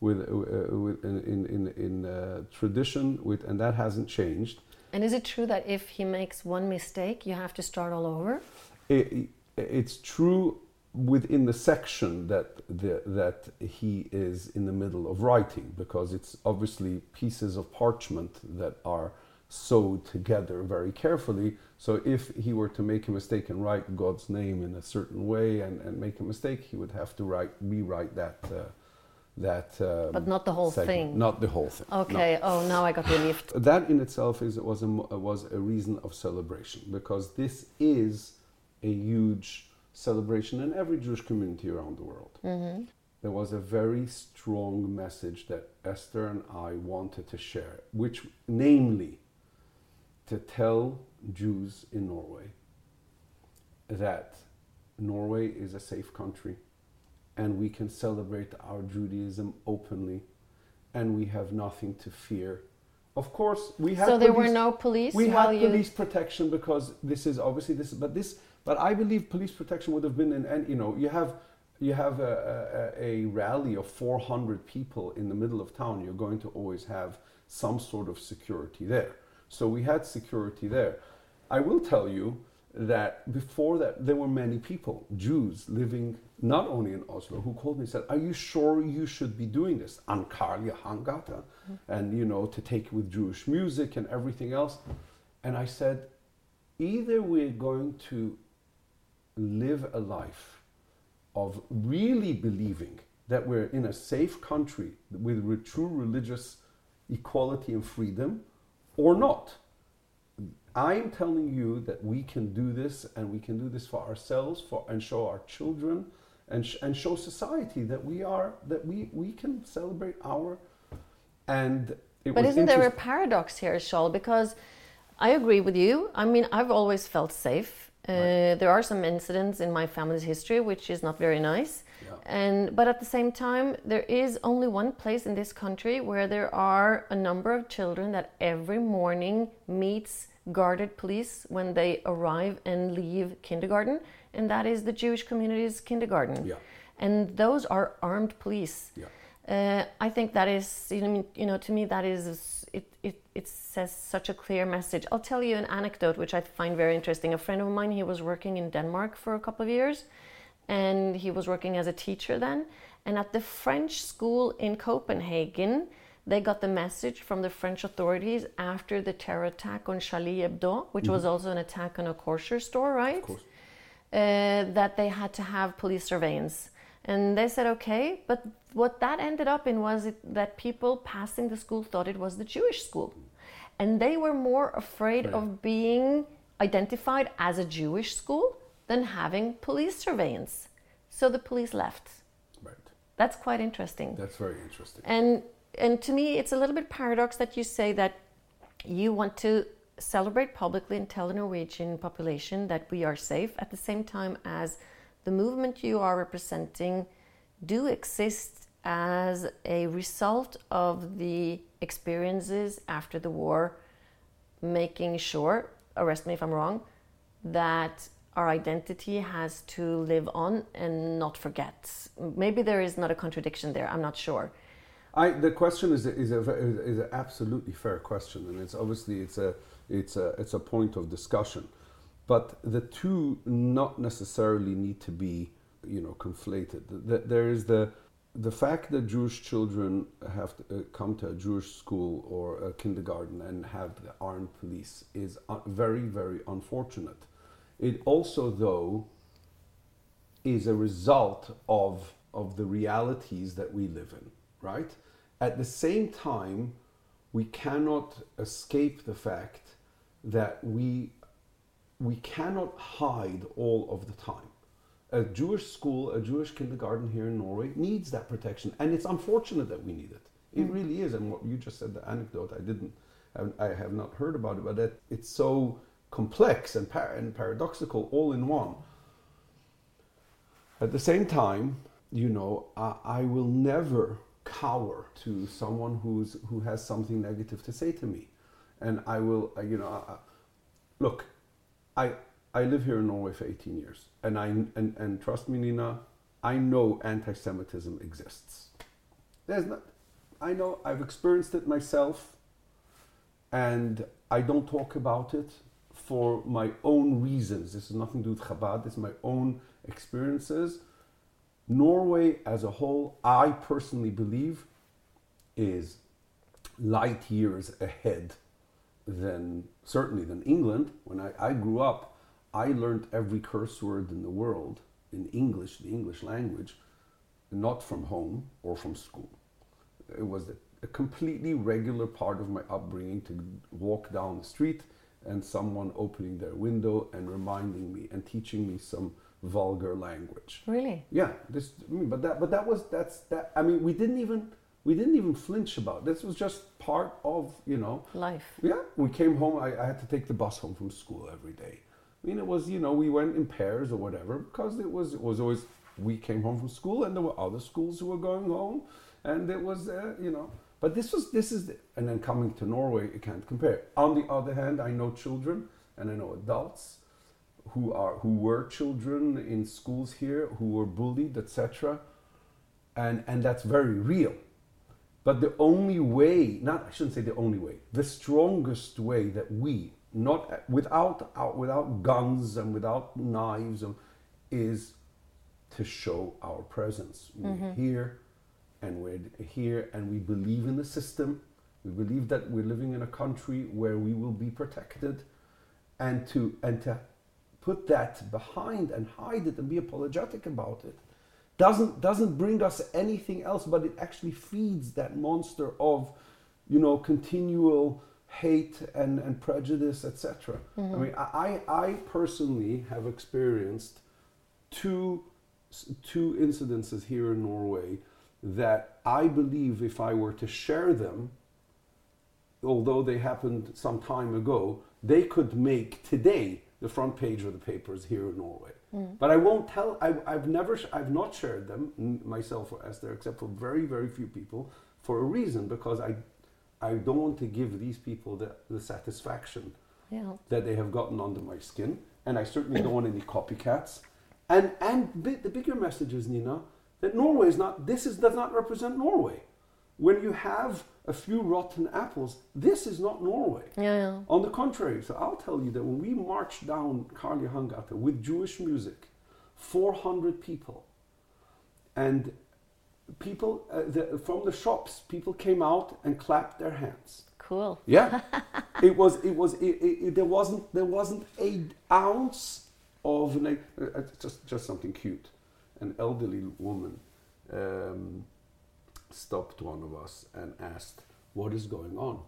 with, uh, with in in in, in uh, tradition, with and that hasn't changed. And is it true that if he makes one mistake, you have to start all over? It, it's true within the section that the, that he is in the middle of writing because it's obviously pieces of parchment that are sewed together very carefully. So if he were to make a mistake and write God's name in a certain way and, and make a mistake, he would have to write rewrite that uh, that. Um, But not the whole segment. thing. Not the whole thing. no. Okay. Oh, now I got relieved. That in itself is was a was a reason of celebration because this is a huge celebration in every Jewish community around the world. There was a very strong message that Esther and I wanted to share, which, namely, to tell Jews in Norway that Norway is a safe country and we can celebrate our Judaism openly and we have nothing to fear. Of course, we have So there were no police we had police protection because this is obviously this, but this, but I believe police protection would have been in, and you know, you have, you have a, a, a rally of 400 people in the middle of town. You're going to always have some sort of security there. So we had security there. I will tell you that before that, there were many people, Jews, living not only in Oslo, who called me and said, "Are you sure you should be doing this on Karl Johangata, and you know, to take with Jewish music and everything else?" And I said, either we're going to live a life of really believing that we're in a safe country with true religious equality and freedom, or not. I'm telling you that we can do this, and we can do this for ourselves, for and show our children, and sh- and show society that we are that we we can celebrate our. And it But isn't there a paradox here, Shaul? Because I agree with you. I mean, I've always felt safe. Uh, There are some incidents in my family's history which is not very nice. Yeah. And but at the same time, there is only one place in this country where there are a number of children that every morning meets guarded police when they arrive and leave kindergarten, and that is the Jewish community's kindergarten. Yeah. And those are armed police. Yeah. Uh, I think that is, you know, you know, to me, that is, it, it, it says such a clear message. I'll tell you an anecdote which I find very interesting. A friend of mine, he was working in Denmark for a couple of years, and he was working as a teacher then. And at the French school in Copenhagen, they got the message from the French authorities after the terror attack on Charlie Hebdo, which was also an attack on a kosher store, right? Of course. uh, that they had to have police surveillance. And they said, okay, but what that ended up in was it, that people passing the school thought it was the Jewish school. And they were more afraid of being identified as a Jewish school than having police surveillance. So the police left. Right. That's quite interesting. That's very interesting. And and to me, it's a little bit paradox that you say that you want to celebrate publicly and tell the Norwegian population that we are safe at the same time as the movement you are representing do exist as a result of the experiences after the war making sure arrest me if i'm wrong that our identity has to live on and not forget. Maybe there is not a contradiction there i'm not sure I, the question is a, is a is an absolutely fair question, and it's obviously it's a it's a it's a point of discussion, but the two not necessarily need to be you know conflated. The- the- There is the the fact that Jewish children have to uh, come to a Jewish school or a kindergarten and have the armed police is uh, very very unfortunate. It also though is a result of of the realities that we live in, right? At the same time, we cannot escape the fact that we we cannot hide all of the time. A Jewish school, a Jewish kindergarten here in Norway needs that protection, and it's unfortunate that we need it. It mm. really is. And what you just said, the anecdote, I didn't, um, I have not heard about it, but that it's so complex and, par- and paradoxical all in one. At the same time, you know, I, I will never cower to someone who's who has something negative to say to me, and I will, you know, look, I I live here in Norway for 18 years, and I and, and trust me, Nina, I know anti-Semitism exists. There's not, I know I've experienced it myself, and I don't talk about it for my own reasons. This is nothing to do with Chabad. This is my own experiences. Norway as a whole, I personally believe, is light years ahead than certainly than England. When I, I grew up, I learned every curse word in the world in English, the English language, not from home or from school. It was a, a completely regular part of my upbringing to walk down the street and someone opening their window and reminding me and teaching me some vulgar language. really Yeah, this, but that, but that was that's that. I mean, we didn't even we didn't even flinch about it. this. Was just part of you know. life Yeah, we came home. I, I had to take the bus home from school every day. I mean, it was you know we went in pairs or whatever because it was it was always we came home from school and there were other schools who were going home, and it was uh, you know. But this was this is the, and then coming to Norway, you can't compare. On the other hand, I know children and I know adults who are who were children in schools here who were bullied, etc. And and that's very real. But the only way, not I shouldn't say the only way, the strongest way that we, not without out, without guns and without knives, um, is to show our presence. We're here, and we're here, and we believe in the system. We believe that we're living in a country where we will be protected, and to and to put that behind and hide it and be apologetic about it doesn't doesn't bring us anything else but it actually feeds that monster of you know continual hate and, and prejudice etc mm-hmm. i mean I, I personally have experienced two two incidences here in norway that i believe if i were to share them although they happened some time ago they could make today the front page of the papers here in Norway. Hmm. But I won't tell. I, I've never. sh- I've not shared them n- myself or Esther, except for very, very few people, for a reason because I, I don't want to give these people the, the satisfaction Yeah. that they have gotten under my skin, and I certainly don't want any copycats. And and bi- the bigger message is Nina that Norway is not. This is does not represent Norway. When you have a few rotten apples, this is not Norway. Yeah, yeah. On the contrary, so I'll tell you that when we marched down Karl Johan Gata with Jewish music, 400 people, and people uh, the, from the shops, people came out and clapped their hands. Cool. Yeah, it was. It was. It, it, it- there wasn't. There wasn't a ounce of like, uh, uh, just just something cute. An elderly woman um, stopped one of us and asked, "What is going on?"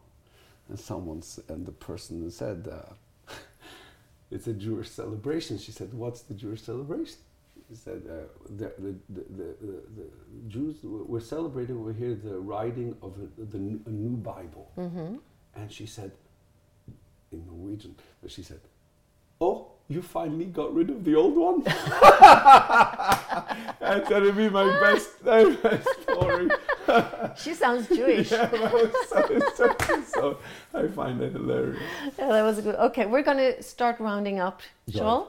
And someone and the person said, uh, "It's a Jewish celebration." She said, "What's the Jewish celebration?" He said, uh, the, the, the, the, Jews, we're celebrating over here the writing of a, the, a new Bible. Mm-hmm. And she said, in Norwegian, but she said, Oh, you finally got rid of the old one? That's going to be my best, my best story. She sounds Jewish. Yeah, so, so, so I find that hilarious. Yeah, that was good. Okay, we're going to start rounding up. Shaul,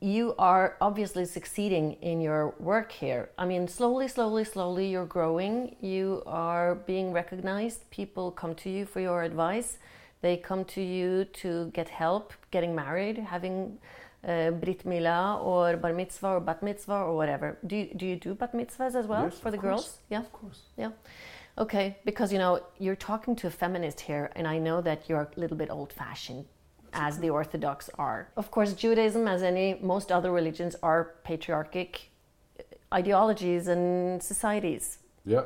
you are obviously succeeding in your work here. I mean, slowly, slowly, slowly, you're growing. You are being recognized. People come to you for your advice. They come to you to get help getting married, having uh, Brit Mila or Bar Mitzvah or Bat Mitzvah or whatever. Do you, do you do Bat Mitzvahs as well Yes, for the course. girls? Yeah. Of course. Yeah. Okay, because you know, you're talking to a feminist here, and I know that you're a little bit old fashioned, as the Orthodox are. Of course, Judaism, as any most other religions, are patriarchic ideologies and societies, Yeah.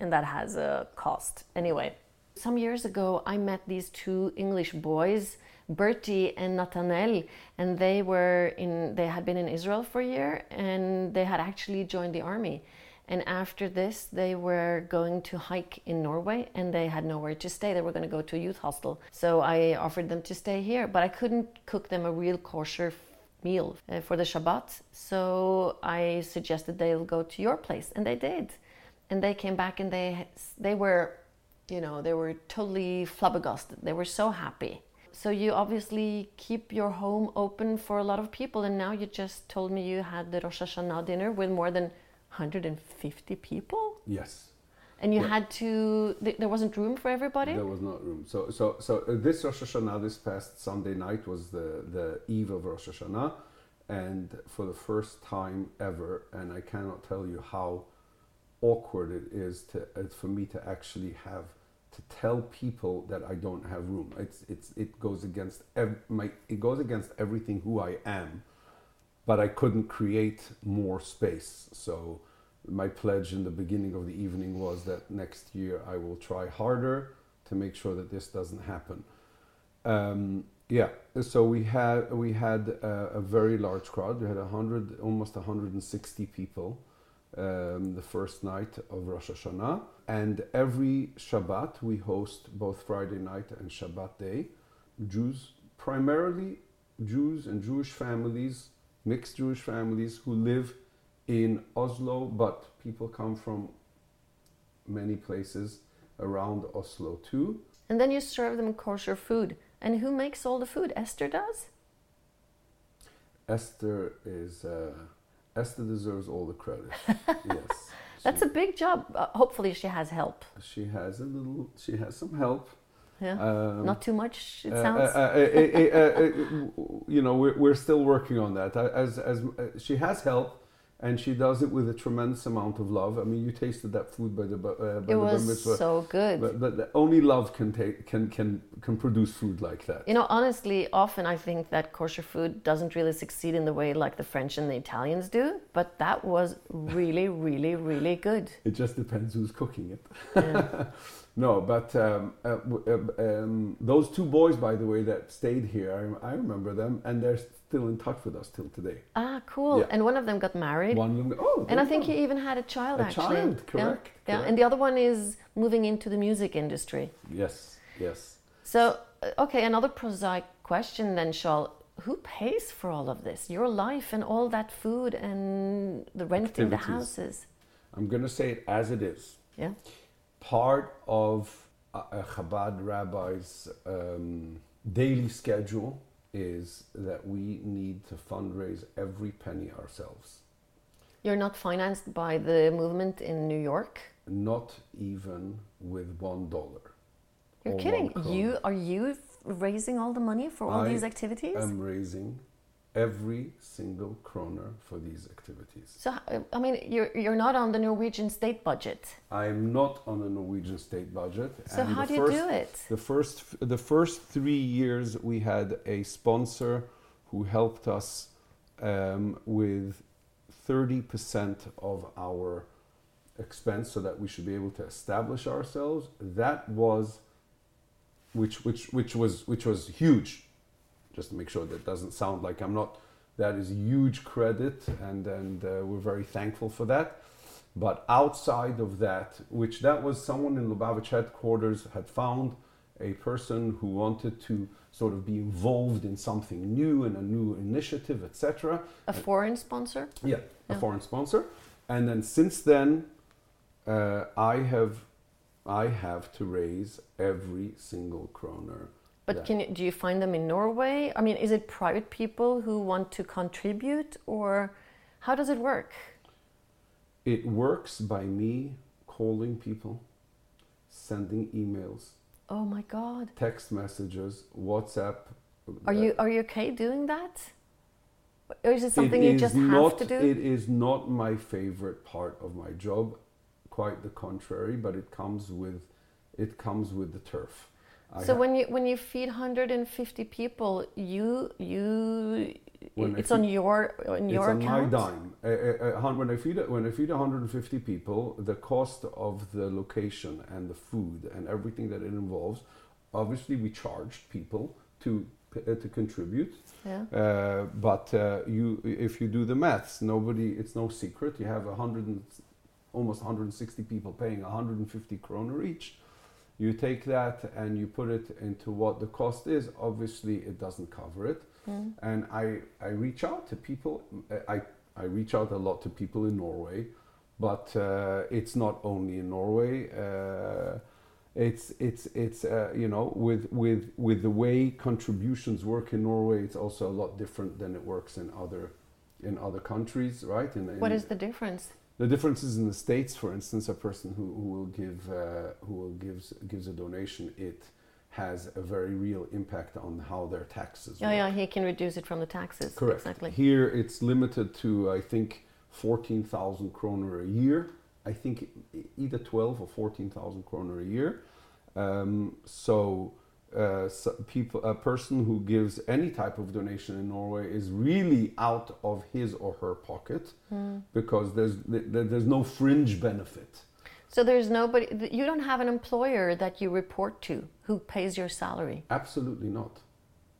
and that has a cost. Anyway, some years ago, I met these two English boys, Bertie and Nathanael, and they were in. They had been in Israel for a year, and they had actually joined the army. And after this, they were going to hike in Norway, and they had nowhere to stay. They were going to go to a youth hostel, so I offered them to stay here, but I couldn't cook them a real kosher meal uh, for the Shabbat. So I suggested they'll go to your place, and they did. And they came back, and they they were, you know, they were totally flabbergasted. They were so happy. So you obviously keep your home open for a lot of people, and now you just told me you had the Rosh Hashanah dinner with more than 150 people, Yes. and you Yeah. had to. Th- there wasn't room for everybody. There was not room. So, so, so uh, this Rosh Hashanah, this past Sunday night, was the, the eve of Rosh Hashanah, and for the first time ever, and I cannot tell you how awkward it is to uh, for me to actually have tell people that I don't have room. It's it's it goes against ev- my it goes against everything who I am, but I couldn't create more space. So my pledge in the beginning of the evening was that next year I will try harder to make sure that this doesn't happen. Um, yeah, so we had we had a, a very large crowd. We had hundred, almost 160 people um, the first night of Rosh Hashanah, and every Shabbat we host both Friday night and Shabbat day. Jews, primarily Jews and Jewish families, mixed Jewish families who live in Oslo, but people come from many places around Oslo too. And then you serve them kosher food. And who makes all the food? Esther does? Esther is uh, Esther deserves all the credit. yes, That's a big job. Uh, hopefully, she has help. she has a little. She has some help. Yeah. Um, Not too much, it uh, sounds. uh, uh, uh, you know, we're, we're still working on that. As as uh, she has help, and she does it with a tremendous amount of love. I mean, you tasted that food by the uh, by it the was mitzvah. so good. But, but the- only love can take can can can produce food like that. You know, honestly, often I think that kosher food doesn't really succeed in the way like the French and the Italians do, but that was really, really, really good. It just depends who's cooking it. Yeah. no, but um, uh, w- uh, um, those two boys, by the way, that stayed here, I, I remember them, and they're still in touch with us till today. ah, cool. Yeah. And one of them got married. One of them, oh, and I think you he even had a child A actually. child, Yeah, correct, Yeah. And the other one is moving into the music industry. yes, yes. So, uh, okay, another prosaic question then, Shaul. who pays for all of this? Your life and all that food and the renting the houses. I'm going to say it as it is. Yeah. Part of a a Chabad rabbi's um, daily schedule is that we need to fundraise every penny ourselves. You're not financed by the movement in New York. Not even with one dollar. You're kidding. You are you raising all the money for all I these activities? I am raising every single kroner for these activities. so I mean, you're you're not on the Norwegian state budget. I'm not on the Norwegian state budget. So and how do you first, do it? The first, the first three years, we had a sponsor who helped us um, with 30% of our expense so that we should be able to establish ourselves. That was, which, which, which, was, which was huge. Just to make sure that doesn't sound like I'm not, that is huge credit, and, and uh, we're very thankful for that. But outside of that, which that was someone in Lubavitch headquarters had found a person who wanted to sort of be involved in something new and a new initiative, etc. A foreign sponsor? Yeah, a foreign sponsor. And then since then, uh, I have I have to raise every single kroner. But that- can you, do you find them in Norway? I mean, is it private people who want to contribute, or how does it work? It works by me calling people, sending emails, Oh my God! text messages, WhatsApp. Are uh, you are you okay doing that? Or is it something It you just not, have to do? It is not my favorite part of my job. Quite the contrary, but it comes with it comes with the turf. I so when you when you feed 150 people, you you When it's on your on it's your on my account. dime. Uh, uh, uh, when I feed when I feed 150 people, the cost of the location and the food and everything that it involves, obviously we charged people to uh, to contribute. Yeah. Uh, but uh, you, if you do the maths, nobody. It's no secret. You have hundred and almost 160 people paying 150 kroner each. You take that and you put it into what the cost is. Obviously, it doesn't cover it. Mm. And I, I reach out to people. I, I reach out a lot to people in Norway, but uh, it's not only in Norway. Uh, it's it's it's uh, you know with with with the way contributions work in Norway, it's also a lot different than it works in other in other countries, right? In, in- is the difference? The differences in the states, for instance, a person who, who will give uh, who will gives gives a donation, it has a very real impact on how their taxes. Yeah, work. yeah, he can reduce it from the taxes. Correct. Exactly. Here it's limited to I think fourteen thousand kroner a year. I think either twelve or fourteen thousand kroner a year. Um, so, uh, people, a person who gives any type of donation in Norway is really out of his or her pocket Hmm. because there's th- th- there's no fringe benefit. So there's nobody. You don't have an employer that you report to who pays your salary. Absolutely not.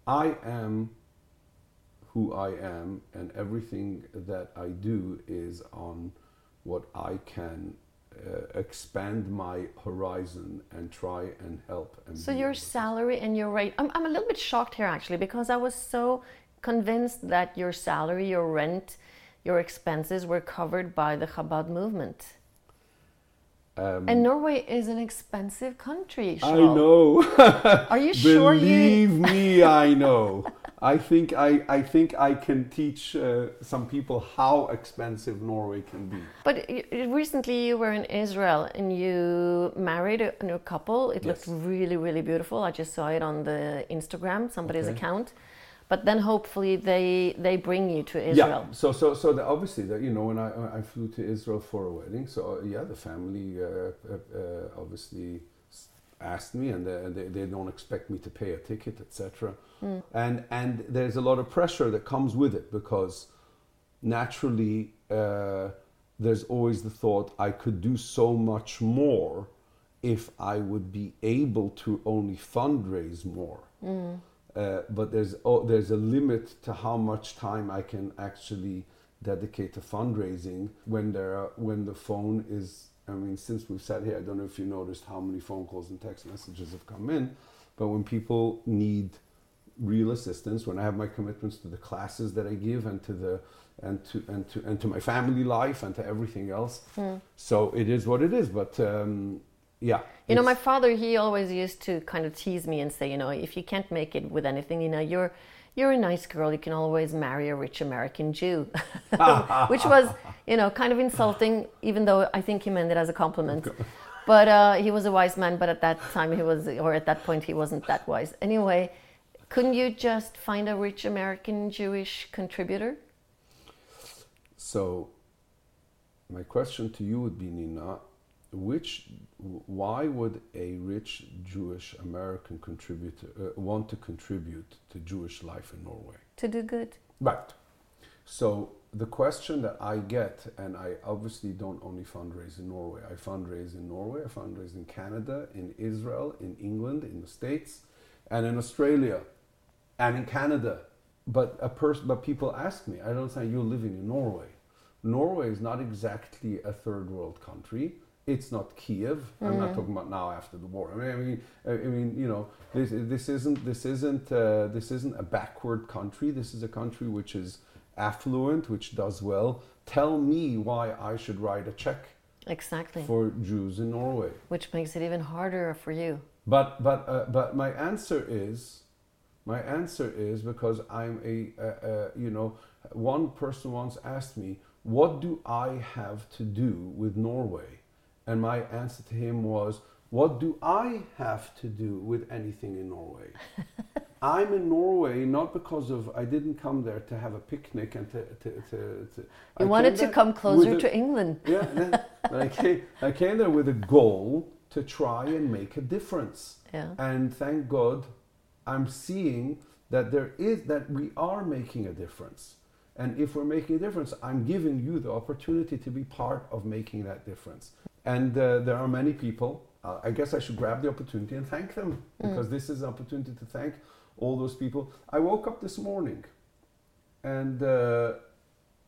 I am who I am, and everything that I do is on what I can expand my horizon and try and help. And So your salary and your rate. I'm, I'm a little bit shocked here actually because I was so convinced that your salary, your rent, your expenses were covered by the Chabad movement. Um, And Norway is an expensive country. I know. Are you sure you? Believe me, I know. I think I, I think I can teach uh, some people how expensive Norway can be. But recently you were in Israel and you married a new couple. It looked really, really beautiful. I just saw it on the Instagram, somebody's Okay. account. But then hopefully they they bring you to Israel. Yeah. So so so the, obviously that you know when I I flew to Israel for a wedding, so uh, yeah, the family uh, uh, uh, obviously asked me, and they, they, they don't expect me to pay a ticket, etc. And and there's a lot of pressure that comes with it because naturally uh, there's always the thought I could do so much more if I would be able to only fundraise more. Uh, but there's oh, there's a limit to how much time I can actually dedicate to fundraising when there are, when the phone is. I mean, since we've sat here, I don't know if you noticed how many phone calls and text messages have come in, but when people need real assistance, when I have my commitments to the classes that I give and to the and to and to and to my family life and to everything else. So it is what it is. But um, yeah, You know, my father, he always used to kind of tease me and say, you know, if you can't make it with anything, you know, you're you're a nice girl, you can always marry a rich American Jew. Which was, you know, kind of insulting, even though I think he meant it as a compliment. But uh, he was a wise man, but at that time he was, or at that point he wasn't that wise. Anyway, couldn't you just find a rich American Jewish contributor? So, my question to you would be, Nina, which, why would a rich Jewish American contributor uh, want to contribute to Jewish life in Norway? To do good. Right. So the question that I get, and I obviously don't only fundraise in Norway. I fundraise in Norway. I fundraise in Canada, in Israel, in England, in the States, and in Australia, and in Canada. But a person, but people ask me. I don't say you're living in Norway. Norway is not exactly a third world country. It's not Kiev. I'm not talking about now after the war. I mean, I mean, I mean you know, this, this isn't this isn't uh, this isn't a backward country. This is a country which is affluent, which does well. Tell me why I should write a check Exactly. for Jews in Norway. Which makes it even harder for you. But but uh, but my answer is, my answer is because I'm a, uh uh you know one person once asked me what do I have to do with Norway, and my answer to him was what do I have to do with anything in Norway? I'm in Norway not because of I didn't come there to have a picnic and to to, to, to I You came wanted to come closer a- to England. yeah, then, I came, I came there with a goal to try and make a difference. Yeah. And thank God, I'm seeing that there is that we are making a difference. And if we're making a difference, I'm giving you the opportunity to be part of making that difference. And uh, there are many people. Uh, I guess I should grab the opportunity and thank them because this is an opportunity to thank all those people. I woke up this morning, and uh,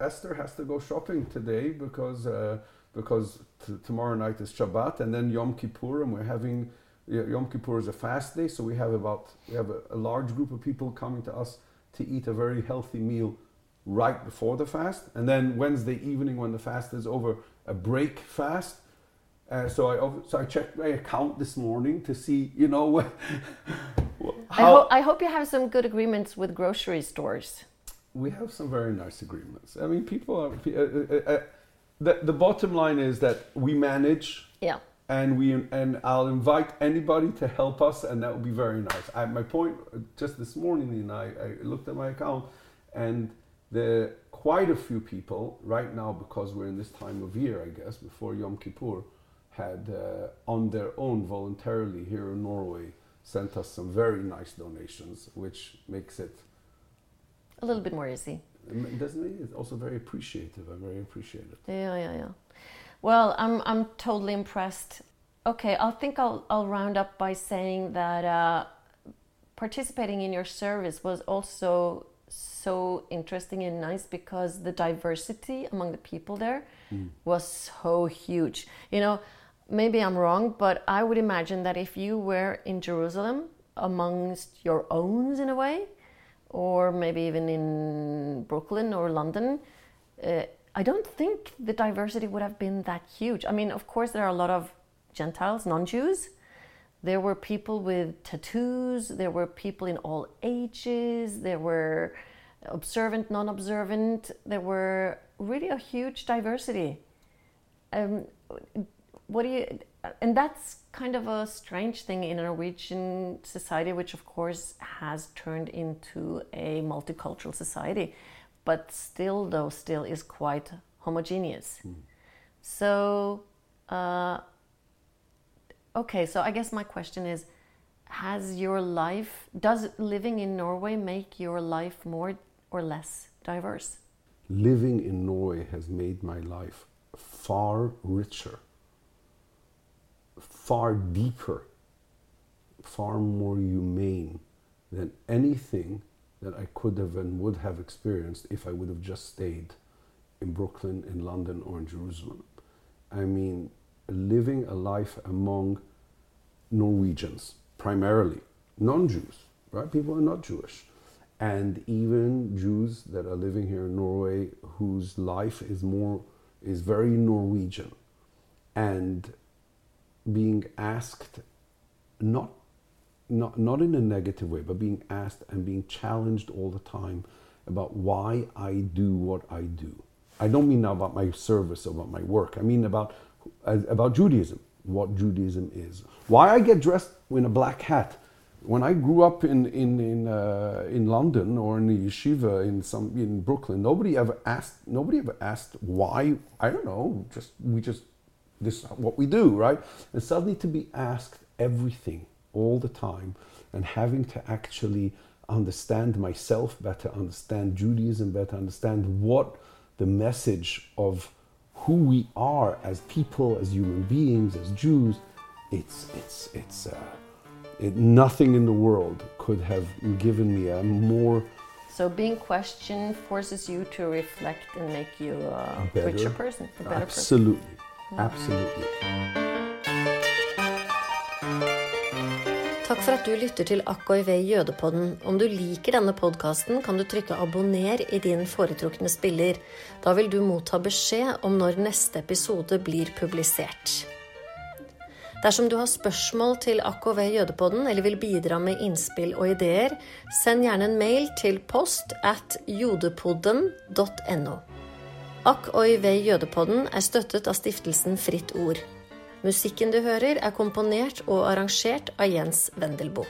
Esther has to go shopping today because uh, because t- tomorrow night is Shabbat and then Yom Kippur and we're having Yom Kippur is a fast day, so we have about we have a, a large group of people coming to us to eat a very healthy meal right before the fast, and then Wednesday evening when the fast is over, a break fast. Uh, so I so I checked my account this morning to see you know I, how ho- I hope you have some good agreements with grocery stores. we have some very nice agreements. I mean, people are. Uh, uh, uh, the, the bottom line is that we manage, Yeah. and we and I'll invite anybody to help us, and that would be very nice. I, my point uh, just this morning, and I, I looked at my account, and the quite a few people right now because we're in this time of year, I guess, before Yom Kippur, had uh, on their own voluntarily here in Norway sent us some very nice donations, which makes it A little bit more easy. Doesn't it? It's also very appreciative. I'm very appreciative. Yeah, yeah, yeah. Well, I'm I'm totally impressed. Okay, I think I'll I'll round up by saying that uh, participating in your service was also so interesting and nice because the diversity among the people there was so huge. You know, maybe I'm wrong, but I would imagine that if you were in Jerusalem amongst your owns in a way, or maybe even in Brooklyn or London, uh, I don't think the diversity would have been that huge. I mean, of course, there are a lot of Gentiles, non Jews. There were people with tattoos, there were people in all ages, there were observant, non observant, there were really a huge diversity. Um, what do you and that's kind of a strange thing in a Norwegian society, which of course has turned into a multicultural society, but still, though, still is quite homogeneous. So, uh, okay, so I guess my question is Has your life, does living in Norway make your life more or less diverse? Living in Norway has made my life far richer, far deeper, far more humane than anything that I could have and would have experienced if I would have just stayed in Brooklyn, in London, or in Jerusalem. I mean, living a life among Norwegians, primarily, non Jews, right? People are not Jewish. And even Jews that are living here in Norway whose life is more is very Norwegian and being asked not not not in a negative way, but being asked and being challenged all the time about why I do what I do. I don't mean now about my service or about my work. I mean about about Judaism, what Judaism is, why I get dressed in a black hat. When I grew up in in in, uh, in London or in the yeshiva in some in Brooklyn, nobody ever asked nobody ever asked why. I don't know. Just we just this is what we do, right? And suddenly to be asked everything all the time and having to actually understand myself better, understand Judaism better, understand what the message of who we are as people, as human beings, as Jews, it's it's it's uh, it, nothing in the world could have given me a more So being questioned forces you to reflect and make you a Better. richer person, a better person. absolutely, absolutely. Takk for at du lytter til AKIV Jødepodden. Om du liker denne podkasten, kan du trykke 'abonner' i din foretrukne spiller. Da vil du motta beskjed om når neste episode blir publisert. Dersom du har spørsmål til AKV Jødepodden eller vil bidra med innspill og ideer, send gjerne en mail til post at jodepodden.no. AKOIV Jødepodden er støttet av stiftelsen Fritt Ord. Musikken du hører, er komponert og arrangert av Jens Wendelboe.